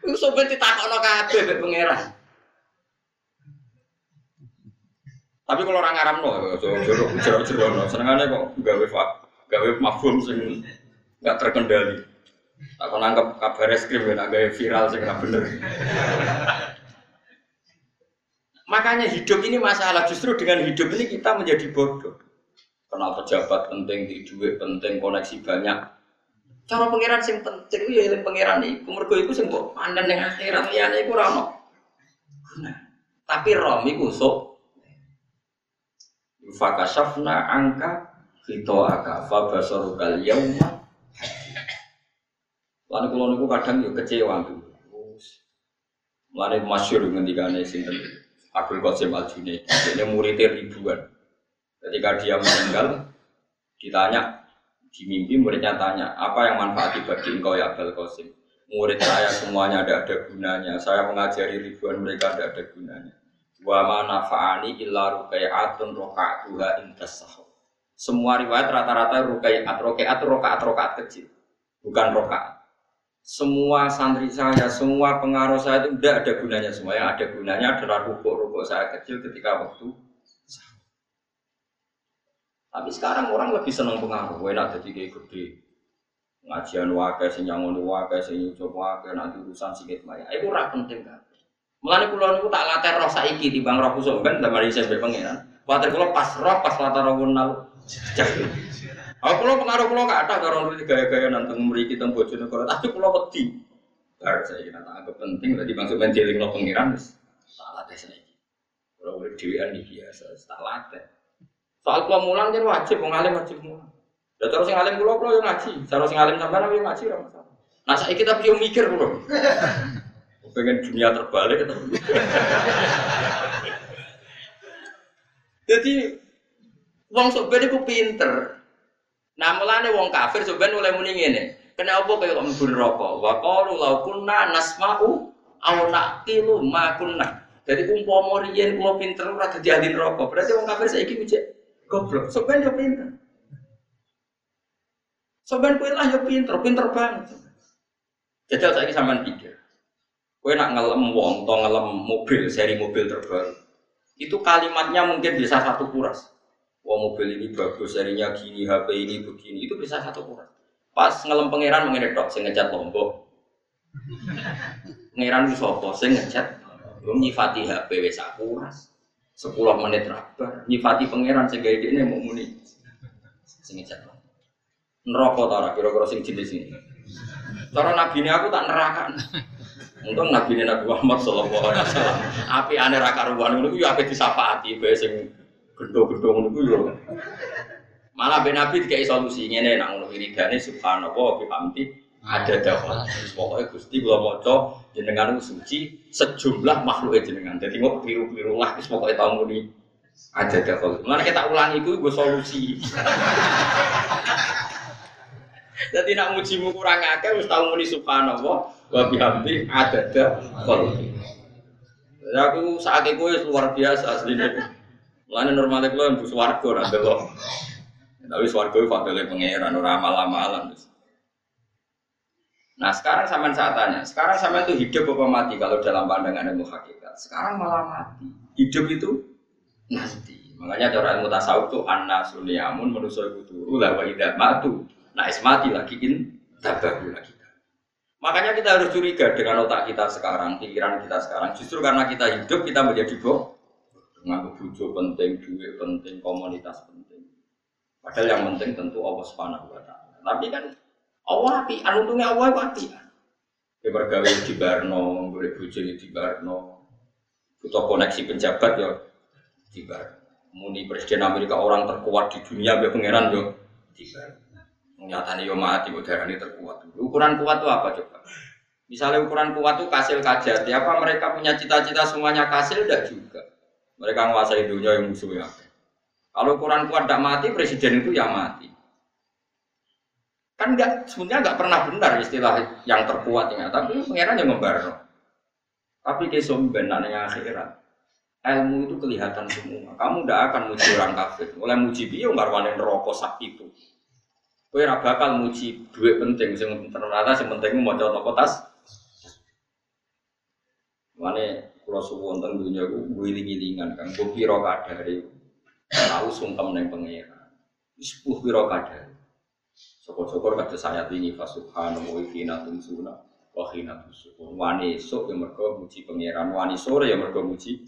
Ibu sobat ditakok no kabe be pangeran. Tapi kalau orang Arab no, jero jero jero no, senengannya kok gawe gawe mafhum sing nggak terkendali. Aku nangkep kabar eskrim ya, gaya viral sih nggak bener. Makanya hidup ini masalah. Justru dengan hidup ini kita menjadi bodoh. Kenal pejabat penting, di duit penting, koneksi banyak. Cara pangeran sing penting ya yang pangeran itu. Mergo itu sing mbok pandang yang akhirat liyane iku ora. Nah, tapi rom iku sok fakasafna angka fito aka fa basarukal yauma Lalu kalau niku kadang yo kecewa tuh. Lalu masyur ngendikane sinten Abdul Qasim Al Junaid. Dia muridnya ribuan. Ketika dia meninggal, ditanya di mimpi muridnya tanya apa yang manfaat bagi engkau ya Abdul Qasim. Murid saya semuanya ada ada gunanya. Saya mengajari ribuan mereka ada ada gunanya. Wa manfaani illa rukai'atun roka'atuha intas Semua riwayat rata-rata rukai'at, rokai'at, rokaat, rokaat kecil. Bukan rokaat semua santri saya, semua pengaruh saya itu tidak ada gunanya semua. Yang ada gunanya adalah rukuk-rukuk saya kecil ketika waktu tapi sekarang orang lebih senang pengaruh, enak jadi kayak gede. Ngajian wakai, sing nyangon wakai, sing wakai, nanti urusan sikit maya. Itu ora penting kan. Mulane kula niku tak latih roh saiki bang roh kusuk ben damari saya pengiran. Kuwatir kula pas roh pas latar roh nal. Aku lo pengaruh kulo ada karo nulis gaya-gaya nanteng mriki teng Bojonegoro, tapi kulo wedi. Bar saya kira tak anggap penting, tadi maksud menjeling lo pengiran, salah tes saya. Kulo urip dhewean iki biasa, tak latih. Soal kulo mulang jadi wajib, wong alim wajib mulang. Ya terus sing alim kulo kulo yang ngaji, cara sing alim sampean yo ngaji ora masalah. Nah saiki tapi yo mikir kulo. Pengen dunia terbalik itu. Jadi wong soben iku pinter. Nah mulane wong kafir soben oleh muni ngene. Kenapa kaya kok mlebu neraka? Wa qalu law kunna nasma'u aw naqilu ma kunna. Jadi umpama riyen kula pinter ora dadi ahli neraka. Berarti wong kafir saiki mijik goblok. Soben yo pinter. Soben kowe lah yo pinter, pinter banget. Jajal saiki sampean pikir. Kowe nak ngelem wong, to ngelem mobil, seri mobil terbaru. Itu kalimatnya mungkin bisa satu kuras. Wah mobil ini bagus, serinya gini, HP ini begini, itu bisa satu kuras. Pas ngelem pangeran mengenai dok, saya ngecat lombok. Pangeran itu sopo, saya ngecat. Belum nyifati HP wes kuras. Sepuluh menit rabar, nyifati pangeran saya gaya ini mau muni. Saya ngecat lombok. Neraka tara kira-kira sing jenis ini. Cara nabi ini aku tak nerakan. Untung Nabi Nabi Muhammad Sallallahu Alaihi Wasallam. Api aneh raka ruan itu api disafati, bae sing gendong-gendong itu yo. Malah ben Nabi dikai solusi ngene nak ngono wiridane subhanallah wa bihamdi ada dakwah. Pokoknya Gusti kula maca jenengan suci sejumlah makhluk jenengan. Jadi kok biru-biru lah wis tau muni ada dakwah. Mulane kita ulangi iku gue solusi. Jadi nak mujimu kurang akeh wis tau muni subhanallah bihamdi adada khalqi. Ya aku saat itu luar biasa aslinya. Mulane normalnya kulo yang swarga ora delok. Tapi swarga itu fadile pangeran ora amal-amalan. Nah sekarang sampean saat tanya, sekarang sampean itu hidup apa mati kalau dalam pandangan ilmu hakikat? Sekarang malah mati. Hidup itu nanti. Makanya cara ilmu tasawuf itu anna sunyamun manusia itu turu lah wa matu. Nah mati lagi in tabahu lagi. Makanya kita harus curiga dengan otak kita sekarang, pikiran kita sekarang. Justru karena kita hidup, kita menjadi boh. Menganggap bujo penting, duit penting, komunitas penting. Padahal yang penting tentu Allah Subhanahu wa taala. Tapi kan Allah api, untungnya Allah api. Ya bergawe di Barno, boleh bujo di Barno. Butuh koneksi penjabat ya di Barno. Muni presiden Amerika orang terkuat di dunia, biar pangeran yo di Barno. Nyatanya yo mati udara ini terkuat. Ukuran kuat itu apa coba? Misalnya ukuran kuat itu kasil kajar. Apa mereka punya cita-cita semuanya kasil? Tidak juga. Mereka menguasai dunia yang musuhnya. Kalau ukuran kuat tidak mati, presiden itu ya mati. Kan enggak, sebenarnya enggak pernah benar istilah yang terkuat ya. Tapi pengiran yang membarno. Tapi kesum benar yang akhirat. Ilmu itu kelihatan semua. Kamu tidak akan muji orang kafir. Oleh muji dia nggak rokok sakit itu. Ora bakal muji duit penting sing ternyata sing penting mau apa tas. Mane kula suwun teng dunya ku wiling-wilingan kan ku pira kadare tau sungkem ning pangeran. Wis puh pira kadare. Syukur-syukur kata saya ini fa subhanahu wa ta'ala tumsuna wa khina tusukun. Wani esuk ya mergo muji pangeran, wani sore ya mergo muji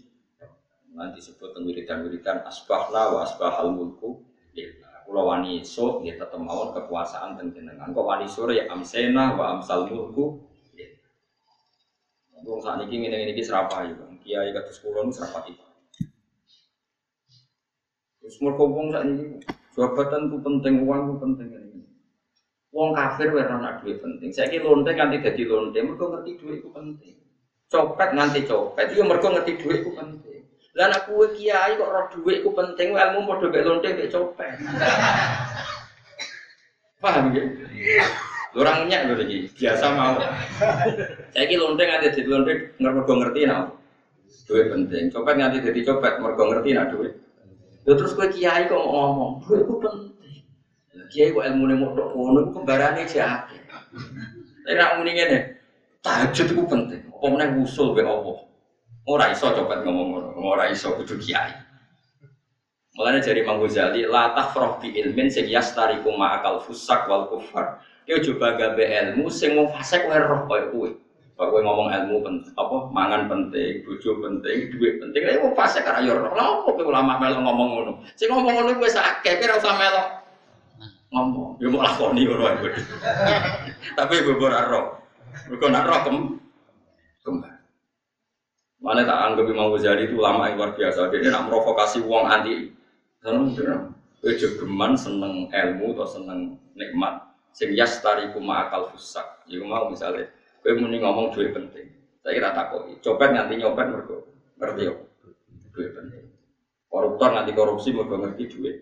nanti sebut wiridan-wiridan asbahna wa asbahal mulku. Kulo wani so ya tetep mawon kekuasaan teng jenengan. Kok wani sore ya amsena wa amsal mulku. Wong saat ini ngene iki serapa ya, Kiai kados kula nu serapa iki. Wis mergo wong sak niki jabatan ku penting, uang ku penting ini. Wong kafir ora ana duit penting. Saiki lonte nganti dadi lonte mergo ngerti duit ku penting. Copet nganti copet yo mergo ngerti duit ku penting. Lah nek kiai kok roh dhuwit ku penting ilmu padha mek lonte mek copet. Paham ya? Orang nyak lho iki, biasa mau. Saiki lonte nganti dadi lonte mergo ngerti nang. Duit penting. Copet nganti dadi copet mergo ngerti nak duit. Terus kowe kiai kok ngomong, duit ku penting. Kiai kok ilmune modok ngono kembarane jake. Tapi nak muni ngene, tahajud itu penting. Apa meneh usul be Allah. Ora iso copet ngomong ngono, ora iso kudu kiai. Mulane dari Imam Ghazali, la tafrah bi ilmin sing yastariku ma'akal fusak wal kufar. Dia coba gawe ilmu sing wong fasik wae roh koyo kowe. Kok kowe ngomong ilmu penting, apa mangan penting, bojo penting, duit penting, lha wong fasik ora yo roh. Lah opo ulama melo ngomong ngono? Sing ngomong ngono wis akeh, kira usah melo ngomong, ya mau lakoni ngono ae. Tapi bobor ro. Mergo nak ro kem kembar. Mana tak anggap Imam Ghazali itu lama yang luar biasa. Dia nak provokasi uang anti. Seneng dia. geman seneng ilmu atau seneng nikmat. Sing yastari kuma akal fusak. Iku mau misalnya, kowe muni ngomong duit penting. Saya kira takoki. Copet nganti nyopet mergo ngerti yo. Duit penting. Koruptor nganti korupsi mergo ngerti duit.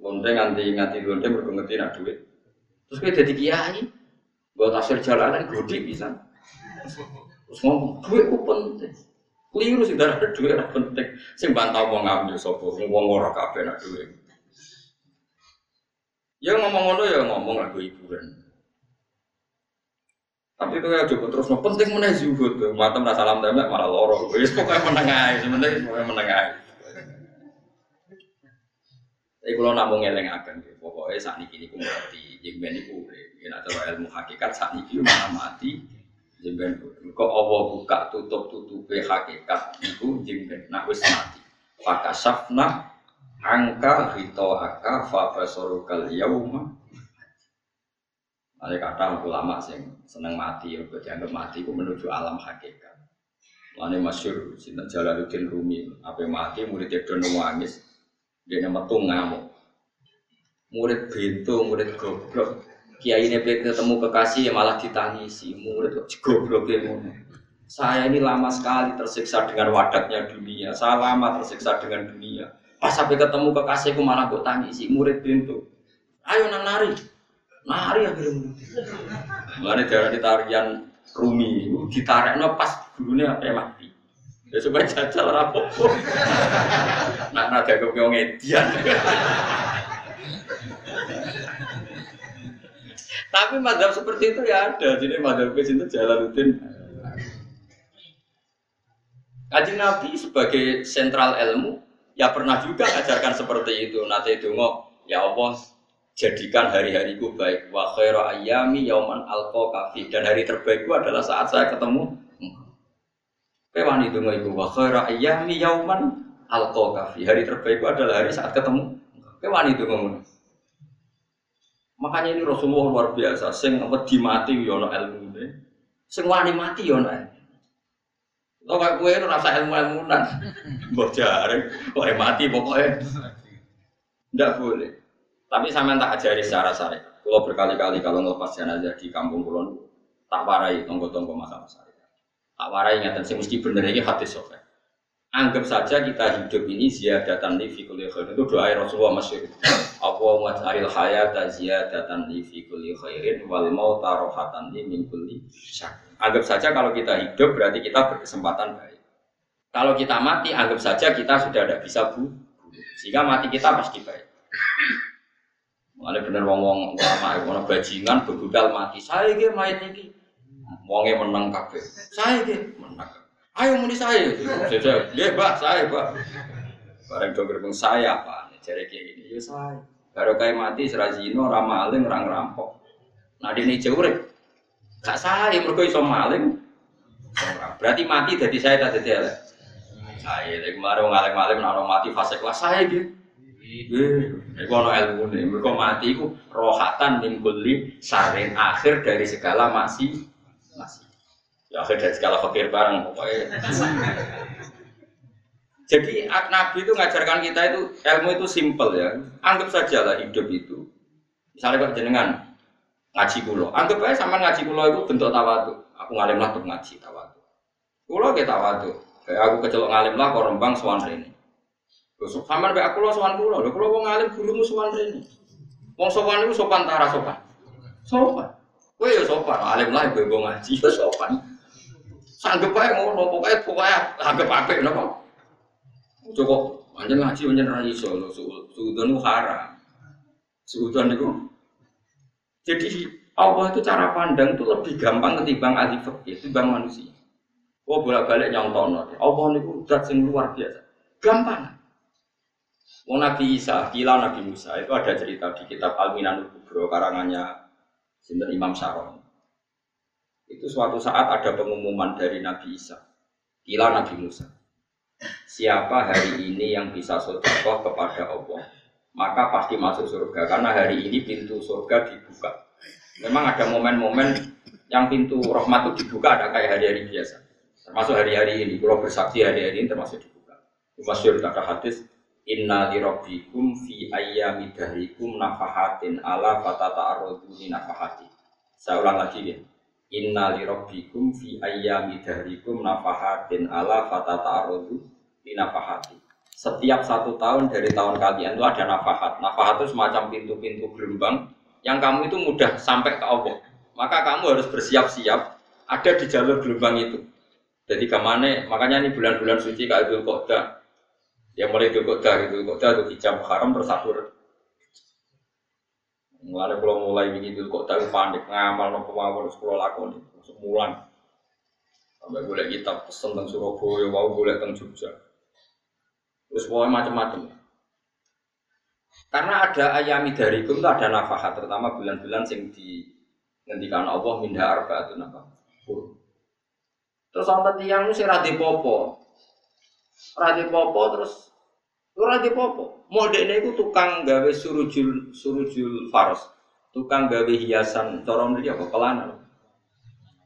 Lonte nganti nganti lonte mergo ngerti nak duit. Terus kowe dadi kiai. Buat hasil jalanan gede bisa. Terus ngomong duit ku penting. Keliru sih darah duit penting. Sing bantah wong ngambil sapa wong ora kabeh nak duit. Ya ngomong ngono ya ngomong lagu hiburan. Tapi itu ya cukup terus, no, penting mana zuhud tuh, mata merasa salam demek malah loro, wis pokoknya menengai, sebenarnya pokoknya menengai. Tapi kalau namun ngeleng akan, pokoknya saat ini kini ngerti, jengben itu, ya nak ilmu hakikat saat ini mana mati, jengben kok Allah buka tutup tutup hakikat itu jengben nak wis mati. Fakasafna angka hito aka fabasorukal yauma ada kata ulama sing seneng mati, ya dianggap mati itu menuju alam hakikat. Lalu masyur, sinten Jalaluddin Rumi, apa mati murid itu nangis, dia metu ngamuk. Murid bintu, murid goblok. Kiai ini ketemu kekasih ya malah ditangisi, murid goblok ya Saya ini lama sekali tersiksa dengan wadatnya dunia. Saya lama tersiksa dengan dunia. Pas sampai ketemu kekasihku malah kok tangisi, murid bintu. Ayo nang nari, Nari akhirnya. Mana darah di tarian Rumi, ditarik no pas dulunya apa mati. Ya supaya jajal rapopo. Nak nada kau kau ngedian. Tapi madhab seperti itu ya ada. Jadi madhab ke itu jalan rutin. Kaji Nabi sebagai sentral ilmu ya pernah juga ajarkan seperti itu. Nanti itu ya Allah jadikan hari-hariku baik. Wa khairu ayami yauman alqa kafi. Dan hari terbaikku adalah saat saya ketemu Kewan itu ibu wa khairu ayami yauman alqa kafi. Hari terbaikku adalah hari saat ketemu Kewan itu ngomong makanya ini Rasulullah luar biasa. Sing apa dimati yono ilmu. Sing wani mati yono Lo kayak gue itu rasa ilmu ilmunan, mbok jaring, kok mati pokoknya, tidak boleh. Tapi sampean tak ajari secara syariat. Kalau berkali-kali kalau ngelepas jenazah di kampung kulon, tak warai tonggo-tonggo masalah syariat. Tak warai ingatan sih mesti bener ini hati sofa. Anggap saja kita hidup ini ziyadatan li fi kulli. Itu doa Rasulullah masyhur. Allahumma ja'alil hayata ziyadatan li fi kulli khairin wal mauta rohatan li min kulli. Anggap saja kalau kita hidup berarti kita berkesempatan baik. Kalau kita mati, anggap saja kita sudah tidak bisa bu, sehingga mati kita pasti baik. Mana bener wong wong ulama ono bajingan bebudal mati. Saya gitu mayat iki. Wonge menang kabeh. Saya gitu menang. Ayo muni saya. Dia Pak, saya, Pak. Bareng do gerbang saya, Pak. Jare kayak gini, ya saya. Baru kayak mati serazino ora maling ora ngerampok. Nah dene urip. Gak saya mergo iso maling. Berarti mati jadi saya tak jadi Saya lagi kemarin ngalim-ngalim nano mati fase kelas saya gitu. Iku ono ilmu nih, mereka mati iku rohatan min kulli sarin akhir dari segala masih masih. Ya akhir dari segala fakir bareng pokoknya. Jadi Nabi itu ngajarkan kita itu ilmu itu simple ya. Anggap saja lah hidup itu. Misalnya kok jenengan ngaji kulo, anggap aja sama ngaji kulo itu bentuk tawadu. Aku ngalim lah untuk ngaji tawadu. Kulo kita tawadu. Kayak aku kecelok ngalim lah kok rembang suan ini. Terus sampean mbek aku lo sowan kula, lho kula wong alim gurumu sowan rene. Wong sowan iku sopan tara sopan. Sopan. Kowe ya sopan, alim lah ibu ngaji ya sopan. Sanggep ae ngono, pokoke pokoke anggap apik napa. Cukup panjen ngaji panjen ra iso lho, suudon haram. Suudon niku. Jadi Allah itu cara pandang itu lebih gampang ketimbang ahli fikih, ketimbang manusia. Oh bolak-balik nyontono. Allah niku zat sing luar biasa. Gampang. Wong Nabi Isa, kila Nabi Musa itu ada cerita di kitab Al-Minanul Kubro karangannya Sinten Imam Saron. Itu suatu saat ada pengumuman dari Nabi Isa, kila Nabi Musa. Siapa hari ini yang bisa sodakoh kepada Allah? maka pasti masuk surga karena hari ini pintu surga dibuka. Memang ada momen-momen yang pintu rahmat itu dibuka ada kayak hari-hari biasa. Termasuk hari-hari ini, kalau bersaksi hari-hari ini termasuk dibuka. Masyur kata hadis, Inna li rabbikum fi ayyami dahrikum nafahatin ala fatata arroduni nafahati. Saya ulang lagi ya. Inna li rabbikum fi ayyami dahrikum nafahatin ala fatata arroduni nafahati. Setiap satu tahun dari tahun kalian itu ada nafahat. Nafahat itu semacam pintu-pintu gelombang yang kamu itu mudah sampai ke Allah. Maka kamu harus bersiap-siap ada di jalur gelombang itu. Jadi ke mana? Makanya ini bulan-bulan suci kayak Idul Qodah. Yang mulai Idul Qodah, Idul Qodah itu hijab haram tersakur. Mulai kalau mulai bikin Idul Qodah panik ngamal nopo mawon sekolah lakoni semulan. Sampai boleh kitab pesen tentang Surabaya, mau boleh tentang Jogja. Terus pokoknya macam-macam. Karena ada ayami dari itu ada nafkah, terutama bulan-bulan yang di ngendikan Allah arba itu nafkah. Terus orang tiang itu radi popo, radi popo terus radi popo. Modenya itu tukang gawe surujul surujul faros, tukang gawe hiasan corong dia apa pelana,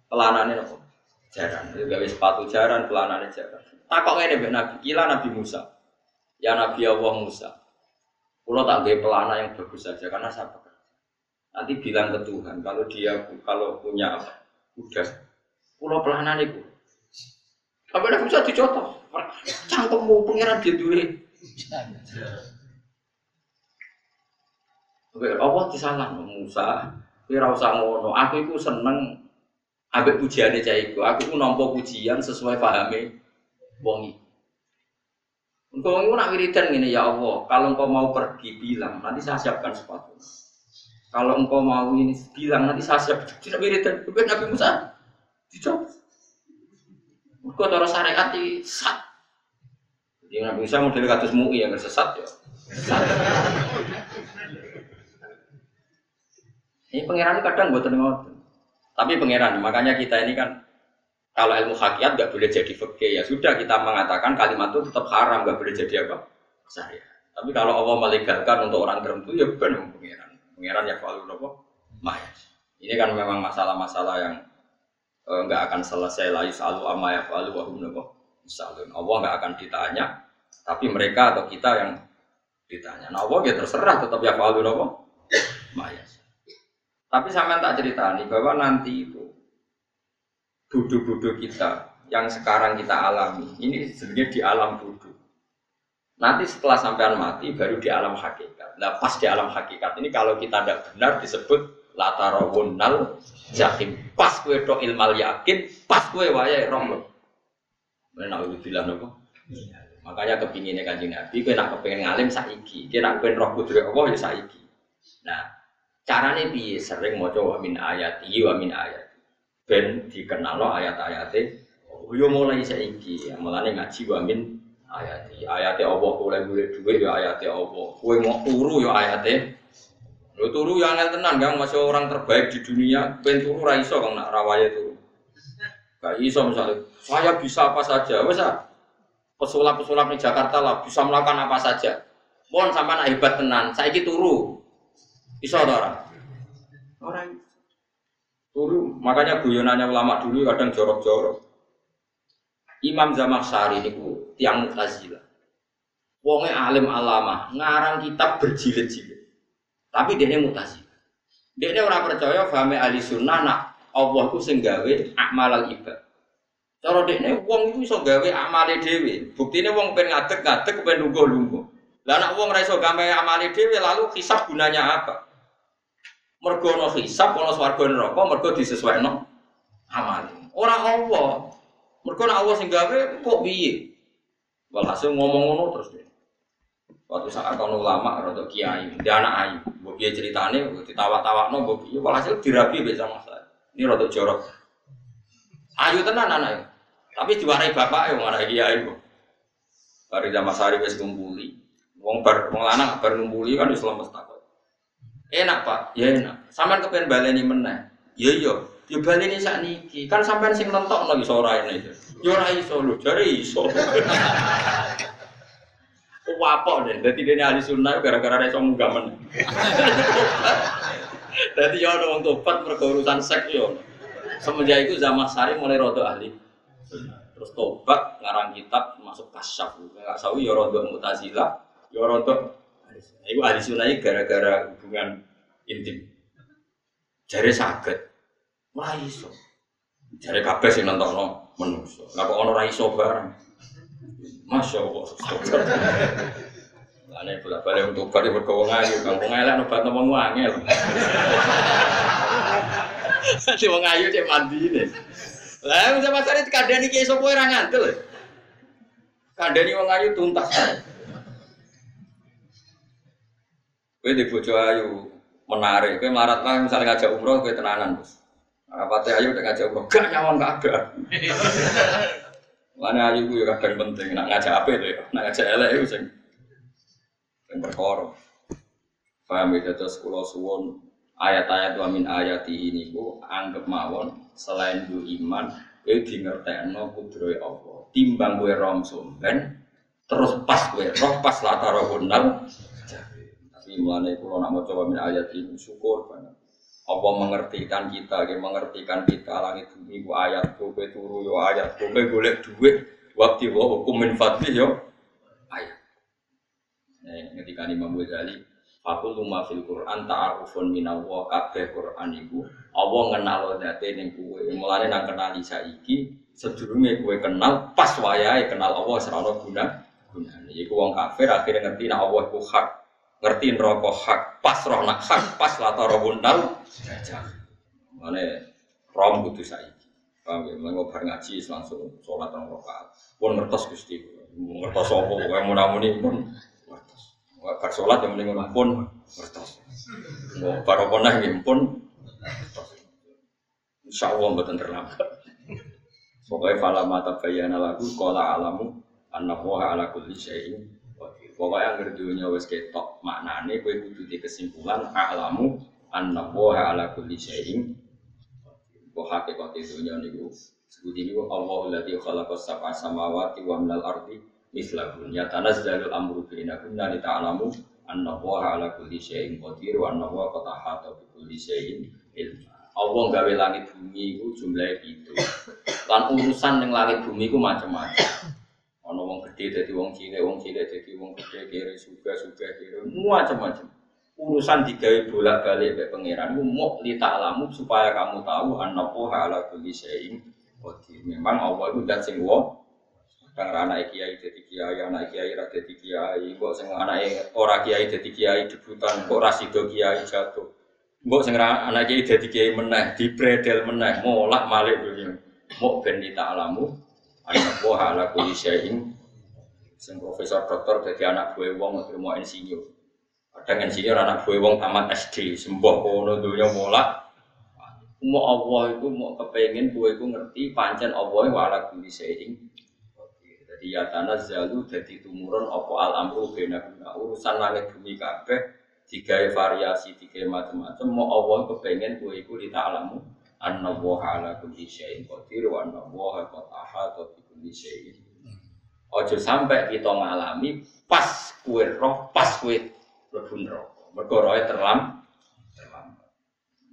pelana ini apa? Jaran, gawe sepatu jaran, pelana ini jaran. Takok ini Nabi, kila Nabi Musa. Ya Nabi Allah Musa. Pulau tak gaya pelana yang bagus saja karena saya bekerja. Nanti bilang ke Tuhan kalau dia kalau punya apa udah pulau pelana itu. Tapi ada bisa dicontoh. Cangkemmu pengiran dia dulu. Oke, Allah disalah Musa. Kira usah ngono. Aku itu seneng ambek pujiannya cah iku. Aku itu nampa pujian sesuai pahami wong Engkau itu nak wiridan gini ya Allah, kalau engkau mau pergi bilang, nanti saya siapkan sepatu. Kalau engkau mau ini bilang, nanti saya siap. Tidak wiridan, bukan Nabi Musa. Dicoba. Engkau taruh syariat di sat. Jadi Nabi Musa model kados mui yang sesat ya. Ini pangeran kadang buat ngoten. Tapi pangeran, makanya kita ini kan kalau ilmu hakikat nggak boleh jadi fakih ya sudah kita mengatakan kalimat itu tetap haram nggak boleh jadi apa saya. Tapi kalau Allah melegalkan untuk orang tertentu ya bukan pengiran. Pengiran ya kalau apa mayas. Ini kan memang masalah-masalah yang eh, nggak akan selesai lagi selalu ama ya falu wa hum misalnya Allah nggak akan ditanya, tapi mereka atau kita yang ditanya. Nah Allah ya terserah tetap ya falu apa mayas. Tapi sama tak cerita nih bahwa nanti itu bodoh-bodoh kita yang sekarang kita alami ini sebenarnya di alam bodoh. Nanti setelah sampean mati baru di alam hakikat. Nah pas di alam hakikat ini kalau kita tidak benar disebut latarawunal jahim. Pas kue do ilmal yakin, pas kue wayai roh Aku bilang nopo? Makanya kepinginnya kanjeng Nabi, kue nak kepengen ngalim saiki, kue nak kepengen roh kudri Allah ya saiki. Nah, caranya bi sering mau coba min ayat, wa min ayat ben dikenal ayat-ayatnya oh, yo mulai saiki. Mulane ngaji wamin ayat ayatnya Allah boleh boleh duit ya ayatnya Allah. Kue mau turu ya ayatnya lo turu ya angel tenan kan masih orang terbaik di dunia. Ben turu raiso kang nak rawaya turu gak iso misalnya saya bisa apa saja wes pesulap-pesulap di Jakarta lah bisa melakukan apa saja mohon sama nak hebat tenan saya turu iso orang orang Turu, makanya guyonannya ulama dulu kadang jorok-jorok. Imam Zamakhsyari itu tiang Mu'tazilah. Wonge alim alama, ngarang kitab berjilid-jilid. Tapi dia ini Mu'tazilah. Dia ini orang percaya fahami ahli sunnah nak Allah itu sing gawe akmal ibad. Cara ini wong itu iso gawe amale dhewe. Buktine wong pengen ngadeg-ngadeg pengen lungguh-lungguh. Lah nak wong ra iso gawe amale dhewe lalu hisab gunanya apa? Mergo ana hisab ana swarga neraka mergo disesuaikno amale. Ora Allah. Mergo nek Allah sing gawe kok piye? Walhasil ngomong ngono terus deh. Waktu saat kono ulama atau kiai, dia anak ayu, mbok piye ceritane, ditawa-tawakno mbok piye, walhasil dirabi bisa masalah. Ini rada jorok. Ayu tenan anak Tapi diwarai bapak ya ngarai kiai kok. Bari zaman sari wis ngumpuli. Wong bar wong lanang bar ngumpuli kan Islam mesti Enak pak, ya enak. Sampai kepen baleni meneh. Ya iya, ya baleni sak niki. Kan sampean sing nentok lagi sore ini. Ya ora iso lho, jare iso. apa deh. Jadi dia ahli sunnah gara-gara dia sombong Jadi ya orang tobat urusan seks yo. Semenjak itu zaman sari mulai rodo ahli. Terus tobat ngarang kitab masuk kasyaf. Nggak sawi ya rodo mutazila, ya rodo. Iku ahli sunnah gara-gara hubungan intim. Jari sakit. Wah iso. Jari kabeh nonton menungso. Lah kok ra iso bareng. Masya Allah. Ane bolak balik untuk balik berkawang ayu, kampung elek nobat nomong wangel. Si wong ayu cek mandi ini. Lah bisa pasar itu kadang ini sopo orang ngantel. Kadang ini wong ayu tuntas. Kowe di bojo ayu menarik, kowe marat lah misalnya ngajak umroh kowe tenanan, Bos. Rapate ayu udah ngajak umroh, gak nyawang gak ada. Mana ayu gue kadang penting, nak ngajak apa itu ya, nak ngajak elek itu sing sing perkara. Paham ya terus kula ayat-ayat wa min ayati ini ku anggap mawon selain du iman kowe dingertekno kudrohe Allah. Timbang kowe rom somben terus pas kowe roh pas latara gondal. Tapi mulane kula nak maca wa min ayat ini syukur banget. Allah mengertikan kita, dia mengertikan kita langit bumi ku ayat kowe turu yo ayat kowe golek duit waktu wa hukum min fadli yo ayat. Nah, ketika Imam Ghazali Fakul luma fil Quran ta'arufun minallah kabeh Quran iku. Allah ngenal date ning kowe. Mulane nang kenali saiki sedurunge kowe kenal pas wayahe kenal Allah serana guna gunane. Iku wong kafir akhirnya ngerti nek Allah iku hak. Ngerti neraka hak. Pas roh nak hak pas latar bundal mana rom kudu saiki. Paham ya? Mulai ngobar ngaji langsung sholat rong rakaat. Pun ngertos gusti. Ngertos apa pokoknya munamuni pun bar sholat yang mending pun ngertos. Mau para ponah pun ngertos. Insya Allah buatan terlambat. Pokoknya fala mata bayana lagu kola alamu anak ala kulli syai'in Pokoknya yang dunia wes ketok maknane kowe kudu di kesimpulan alamu wa ala kulli syai'in wa haqiqati dunia niku sebut ini Allah alladzi khalaqa sab'a samawati wa minal ardi mislahun ya tanazzalul amru bainakunna li ta'lamu anna wa ala kulli syai'in qadir wa anna wa qad ahata bi kulli syai'in ilma. Allah gawe langit bumi itu jumlahnya itu lan urusan yang langit bumi itu macam-macam. Ono wong gede jadi wong cilik, wong cilik jadi wong gede, kiri suga suga kiri, macam-macam. Urusan digawe bolak balik ke pangeran, mau lita alamu supaya kamu tahu anak poha ala kulli syai'in Memang Allah itu dan sing kadang anak kiai jadi kiai, anak kiai ra jadi kiai, kok sing anak ora kiai jadi kiai debutan, kok rasido kiai jatuh. Mbok sing anak kiai jadi kiai meneh, dibredel meneh, molak malik dunia. Ben lita alamu anak buah ala kuli syai'in. Sing profesor dokter jadi anak buah wong mau insinyur. Kadang insinyur anak buah wong tamat SD sembuh kono dunia mola mau Allah itu mau kepengen buah itu ngerti pancen Allah wa ala syai'in jadi ya tanah zalu jadi tumurun apa al amru urusan langit bumi kabeh tiga variasi tiga macam-macam mau Allah kepengen buah itu kita alamu anna wa ala kulli syai'in qadir wa anna wa qad ahata bi kulli Ojo sampai kita ngalami pas kue roh, pas kue neraka. Mergo roe terlam.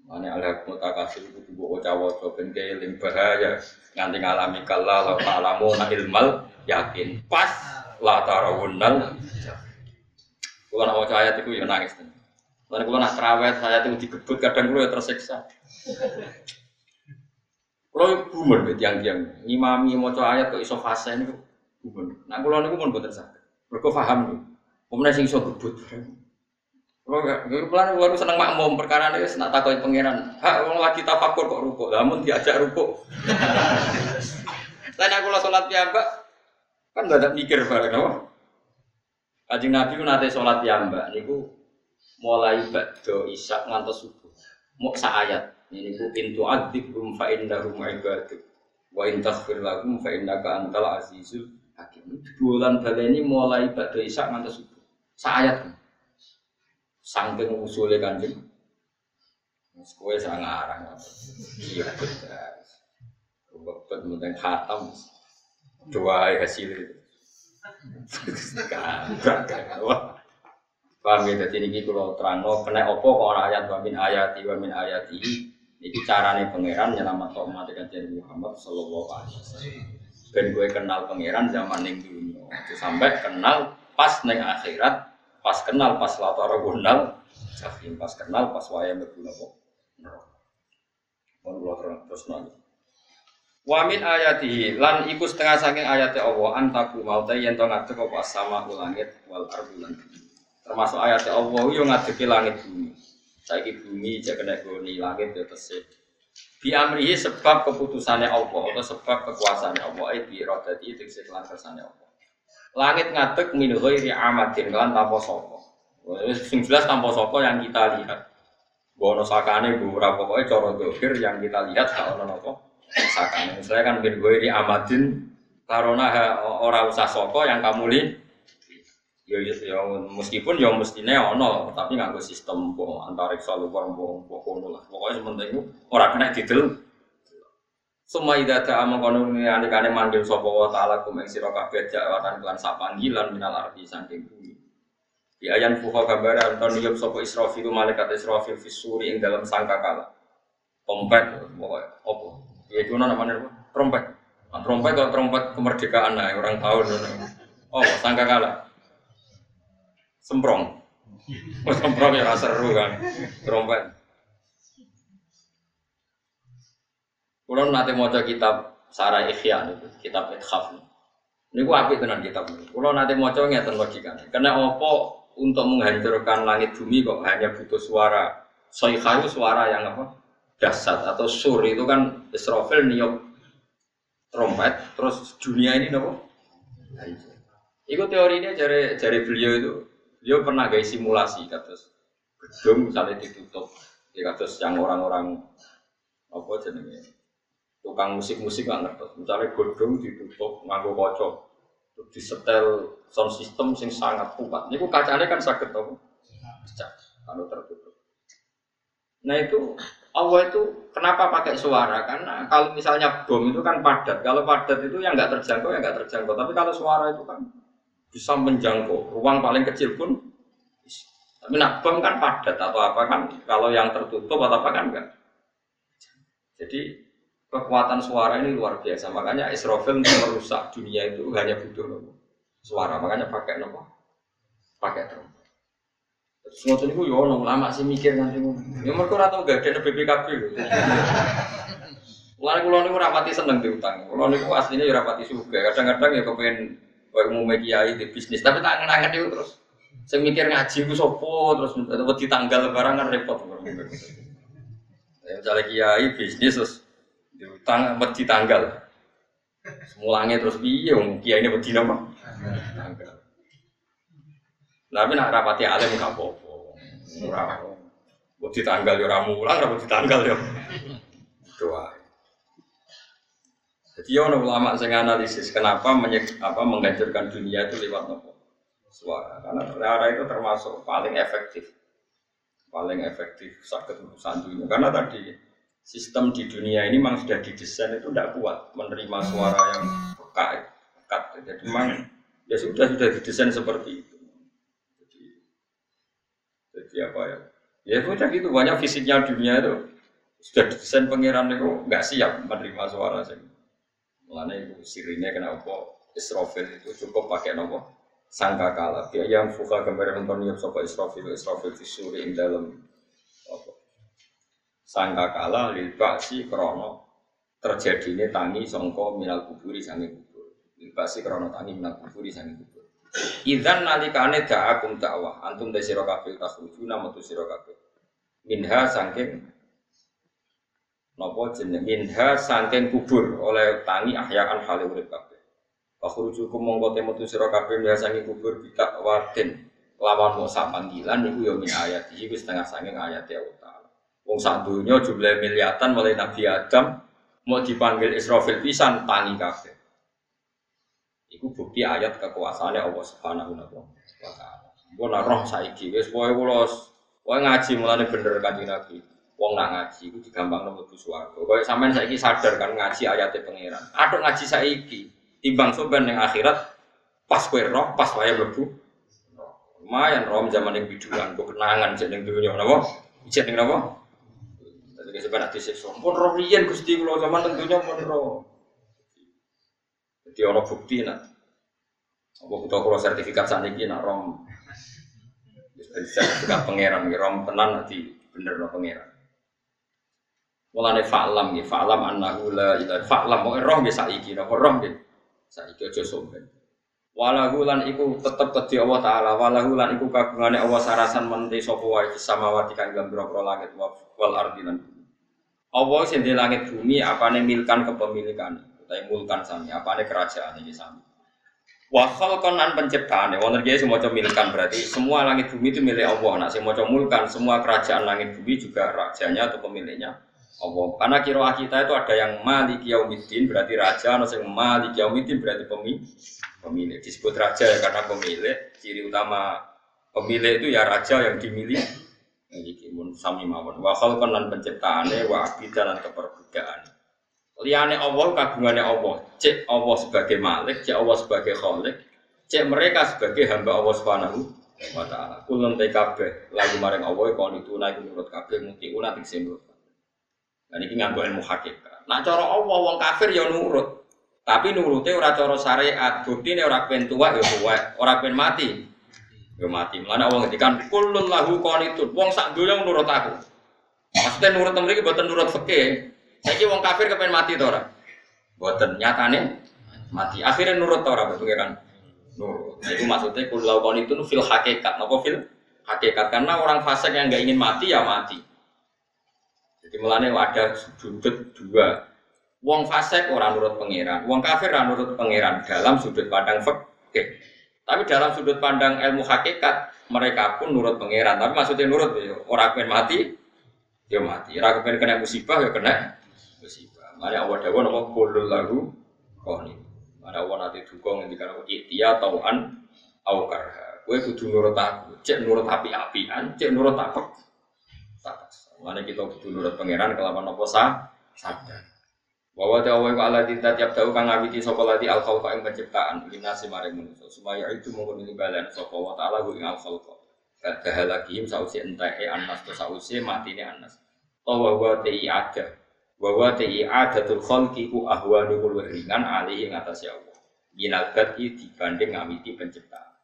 Mane ala mutakasir itu dibawa cawa-cawa ben keling bahaya nganti ngalami kala la ta'lamu na ilmal yakin. Pas la tarawunnal Kulo nak waca ayat iku ya nangis. Lalu kalau nak terawet saya itu digebut kadang kalau ya tersiksa. Kalau bumer bet yang tiang ngimami mau ayat ke iso fase ini bumer. Nah kalau niku pun betul sakit. Mereka paham nih. Kemudian sing iso gebut. Kalau gak, pelan baru seneng makmum perkara ini senang takoi pangeran. Hak orang lagi tafakur kok rukuk, namun diajak rukuk. Lain aku lah sholat mbak, kan gak ada mikir bareng apa. Kajing Nabi pun nanti sholat mbak, niku mulai bakdo isak ngantos subuh. Mau ayat. Ini ku pintu adik rum fa innahum ibaduk. Wa in taghfir lahum fa innaka antal azizul hakim. Bulan baleni mulai bakdo isak ngantos subuh. Saayat. Sangking usulnya kanjeng. Mas kowe sangat ngarang. Iya betul. Wabet penting khatam. Doa hasil. Gak Wah. Paham ya, jadi ini kalau terang, kena opo kok ayat wa min ayati wa min ayati Ini caranya pangeran nyelamat umat kajian Muhammad Sallallahu Alaihi Wasallam. Ben gue kenal pangeran zaman yang dulu, sampai kenal pas neng akhirat, pas kenal pas latar gundal, pas kenal pas wayang berguna kok. Mohon terus nanti. Wamin ayatihi lan iku setengah saking ayat Allah antaku mau yen to ngadeg apa sama ulangit wal ardulan Termasuk ayat Allah yo ngadegi langit bumi. Saiki bumi aja kena goni langit ya tesih. Bi amrihi sebab keputusannya Allah atau sebab kekuasaannya Allah ai bi radati lan kersane Allah. Langit ngadeg min ghairi amadin lan tanpa sapa. Sing jelas tanpa sapa yang kita lihat. Bono sakane bu ora pokoke cara dokir yang kita lihat gak ono sakane. Misalnya kan bin ghairi amadin karena ora usah sapa yang kamu lihat Ya, ya, ya meskipun ya mestinya ono, tapi nggak sistem boh antariksa luar boh boh kono lah. Pokoknya sementing itu orang kena didel. Semua ida ta amang kono ini anikane manggil sapa wa taala kum ing sira kabeh jawatan kelan sapanggilan minal ardi saking bumi. Di ayan fuha kabar anton niyup sapa Israfil malaikat Israfil fisuri ing dalam sangkakala. Trompet pokoknya opo. Ya itu namanya apa? Trompet. Nah, trompet kalau trompet kemerdekaan lah orang tahun. Oh, sangkakala semprong. Oh, semprong ya seru kan, trompet. Kulo nanti mau kitab Sarah Ikhya itu, kitab Ikhaf. Ini gua apik tenan kitab ini. Kulo nanti mau coba ngeten logikanya. Karena opo untuk menghancurkan langit bumi kok hanya butuh suara soikayu suara yang apa dasar atau sur itu kan Israfil niup trompet terus dunia ini nopo. Itu teorinya jari jari beliau itu dia pernah gaya simulasi kados gedung misalnya ditutup, ya kados yang orang-orang apa jenenge tukang musik-musik nggak ngerti. Misalnya gedung ditutup nganggo kocok, terus disetel sound system sing sangat kuat. Ini kacanya kan sakit tau, pecah kalau tertutup. Nah itu Allah itu kenapa pakai suara? Karena kalau misalnya bom itu kan padat. Kalau padat itu yang nggak terjangkau ya nggak terjangkau. Tapi kalau suara itu kan bisa menjangkau. Ruang paling kecil pun tapi nak bom kan padat atau apa kan kalau yang tertutup atau apa kan enggak jadi kekuatan suara ini luar biasa. Makanya Israfil merusak dunia itu hanya butuh suara. Makanya pakai nopo? Pakai trompet semua itu yo nong lama sih mikir nanti ya mereka atau enggak ada BPKB loh Mulai kulo niku rapati seneng diutang. Kulo niku aslinya ya rapati suka. Kadang-kadang ya kepengen Kayak mau media di bisnis, tapi tak ngenangan itu terus. Saya mikir ngaji itu sopo, terus di tanggal lebaran kan repot. Ya, misalnya kiai bisnis terus diutang di tanggal. Semulangnya terus piye wong kiai ini wedi. Tapi nak rapati alim gak apa-apa. Ora. Wedi tanggal ya ora mulang, ora wedi tanggal ya. Doa. Jadi ya ulama yang analisis kenapa menyek, apa menghancurkan dunia itu lewat nopo suara. Karena suara itu termasuk paling efektif, paling efektif sakit urusan dunia. Karena tadi sistem di dunia ini memang sudah didesain itu tidak kuat menerima suara yang pekat, pekat. Jadi memang ya sudah sudah didesain seperti itu. Jadi, jadi apa ya? Ya sudah gitu banyak fisiknya dunia itu sudah didesain pangeran itu nggak siap menerima suara sih. Mulanya itu sirinya kenapa Israfil itu cukup pakai nopo sangka kala. Dia yang fuka gambar nonton yang sopo Israfil Israfil disuri dalam apa sangka kala liba si krono terjadi ini tangi songko minal kuburi sangi kubur. Liba si krono tangi minal kuburi sangi kubur. Idan nalikane da'akum dakwah antum dari sira kabeh takhrujuna metu sira Minha sangking Nopo jeneng minha sangking kubur oleh tangi ahyaan hale urip kabeh. Fakhrujukum mongko temu sira kabeh minha sangking kubur bidak wadin lawan mau sak panggilan niku ya min ayat iki wis setengah sangking ayat ya Allah. Wong sak donya jumlah miliatan mulai Nabi Adam mau dipanggil Israfil pisan tangi kabeh. Iku bukti ayat kekuasaannya Allah Subhanahu wa taala. Mbok roh saiki wis pokoke kula wae ngaji mulane bener kanjeng Nabi. Wong nak ngaji itu digampang nomor bu suwargo. Kau sampean saiki sadar kan ngaji ayatnya pangeran. Aduk ngaji saiki timbang soban yang akhirat pas kue roh, pas wae mlebu. Lumayan rom zaman yang biduan, kok kenangan jeneng dunia napa? Jeneng napa? Jadi sebenarnya disiksa. Pun roh riyen Gusti kula zaman tentunya pun roh. Jadi orang bukti nak. Apa kita kalau sertifikat saat ini nak rom. Sertifikat pangeran, rom tenan nanti bener no pangeran. Mulane fa'lam ya, fa'lam annahu la ilaha fa'lam mau roh nggih saiki napa roh nggih. Saiki aja sombong. Walahu lan iku tetep kedhi Allah taala, walahu lan iku kagungane Allah sarasan menti sapa wae samawati kang dalam boro langit wal ardi lan Allah sing di langit bumi apane milkan kepemilikan, utawa mulkan sami, apane kerajaan ini sami. Wa khalqan an penciptaan, wonten kiye sing maca milkan berarti semua langit bumi itu milik Allah. Nah, maca mulkan semua kerajaan langit bumi juga rajanya atau pemiliknya Allah. Karena kiroah kita itu ada yang Malik Yaumiddin berarti raja, ada yang Malik Yaumiddin berarti pemilik. Pemilik disebut raja ya karena pemilik. Ciri utama pemilik itu ya raja yang dimiliki. Ini mun sami mawon. Wa khalqan lan penciptaane wa abidan lan keperbudakan. Liane Allah kagungane Allah. Cek Allah sebagai Malik, cek Allah sebagai Khalik, cek mereka sebagai hamba Allah Subhanahu wa taala. Kulun kabeh lagu maring Allah kon itu naik menurut kabeh muti una tik nurut. Dan ini nganggo ilmu hakikat. Nak cara Allah wong kafir ya nurut. Tapi nurute ora cara syariat. Buktine ora ben tuwa ya tuwa, ora mati. Ya mati. Mulane Allah ngendikan kullun lahu qanitun. Wong sak donya nurut aku. Maksudnya nurut mriki boten nurut fikih. Saiki wong kafir kepen mati to ora? Boten nyatane mati. Akhirnya nurut to ora pengiran? Nurut. Nah, itu maksudnya kullun lahu qanitun fil hakikat. Napa fil hakikat? Karena orang fasik yang nggak ingin mati ya mati. Jadi mulane ada sudut dua. Wong fasik orang nurut pangeran, wong kafir orang nurut pangeran dalam sudut pandang fikih. Tapi dalam sudut pandang ilmu hakikat mereka pun nurut pangeran. Tapi maksudnya nurut ya orang pengen mati, ya mati. Orang pengen kena musibah ya kena musibah. Mana awal dawa nama kulul lagu koni. Mana awal nanti dukung yang dikatakan ikhtiya tauan au karha. Kue kudu nurut aku, cek nurut api-apian, cek nurut apa? Mana kita kudu nurut pangeran kelawan apa sah sadar. Bahwa dawa wa ala dinta tiap tahu kang ngawiti sapa lati al khalqa ing penciptaan linasi maring manusa. Supaya itu mongko ini balan sapa wa taala ku ing al khalqa. Kadaha lagi sausi entae anas to sausi matine anas. Tawa wa ti ada. Wa wa ti adatul khalqi ku ahwanu kul ringan alih atas ya Allah. Minal dibanding ngawiti penciptaan.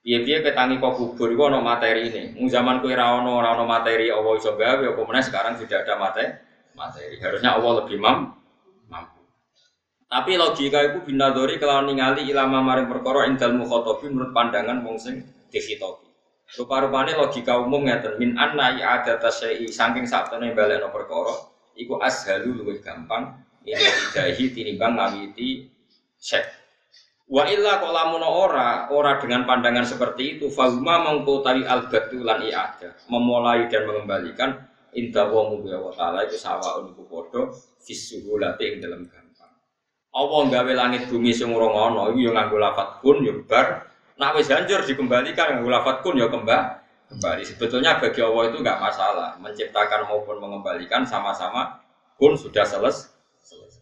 Piye-piye ketangi kok kubur iku materi ini. Mung zaman kowe ora ana ana materi Allah iso gawe apa meneh sekarang sudah ada materi. Materi. Harusnya Allah lebih mam, mampu. Tapi logika itu binadori kalau ningali ilama maring perkara indal mukhatabi menurut pandangan wong sing dikhitabi. Rupa-rupane logika umum ngeten min anna ada tasyai saking sabtene baleno perkara iku ashalu luwih gampang ini idahi tinimbang ngawiti syekh Wa illa kolamuno ora, ora dengan pandangan seperti itu, fahuma mengkotari al-batulan i'ada, memulai dan mengembalikan indah wa mubiya wa ta'ala itu sawa uniku podo, fisuhulati ing dalam gampang. Allah gawe langit bumi sing ora ngono, iku yo nganggo lafat kun yo bar. Nak wis hancur dikembalikan nganggo lafat kun yo kembali. Kembali sebetulnya bagi Allah itu enggak masalah, menciptakan maupun mengembalikan sama-sama kun sudah selesai.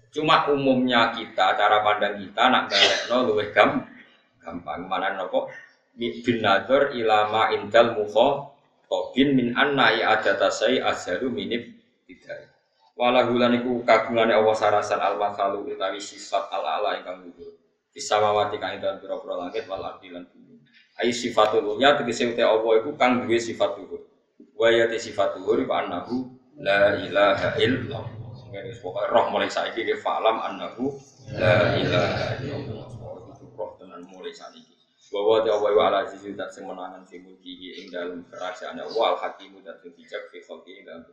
Cuma umumnya kita, cara pandang kita nak no luwih gam, gampang. Mana nopo bin nazar ilama intel mukho tobin min anna ada tasai azharu minib tidak. Walahulan iku kagungane Allah sarasan al masalu utawi sifat al ala ingkang luhur. Bisamawati kang dalam pira-pira langit wal ardi lan bumi. Ai sifatul ulya tegese uti Allah iku kang duwe sifat luhur. Wa ya sifat luhur iku annahu la ilaha illallah. Ngene pokoknya roh mulai saiki ke falam annahu la ilaha illallah. Roh tenan mulai saiki. Bahwa dia wa ala azizu dat sing menangan sing mulki ing dalam kerajaan Allah al hakimu dat bijak fi khalqi dalam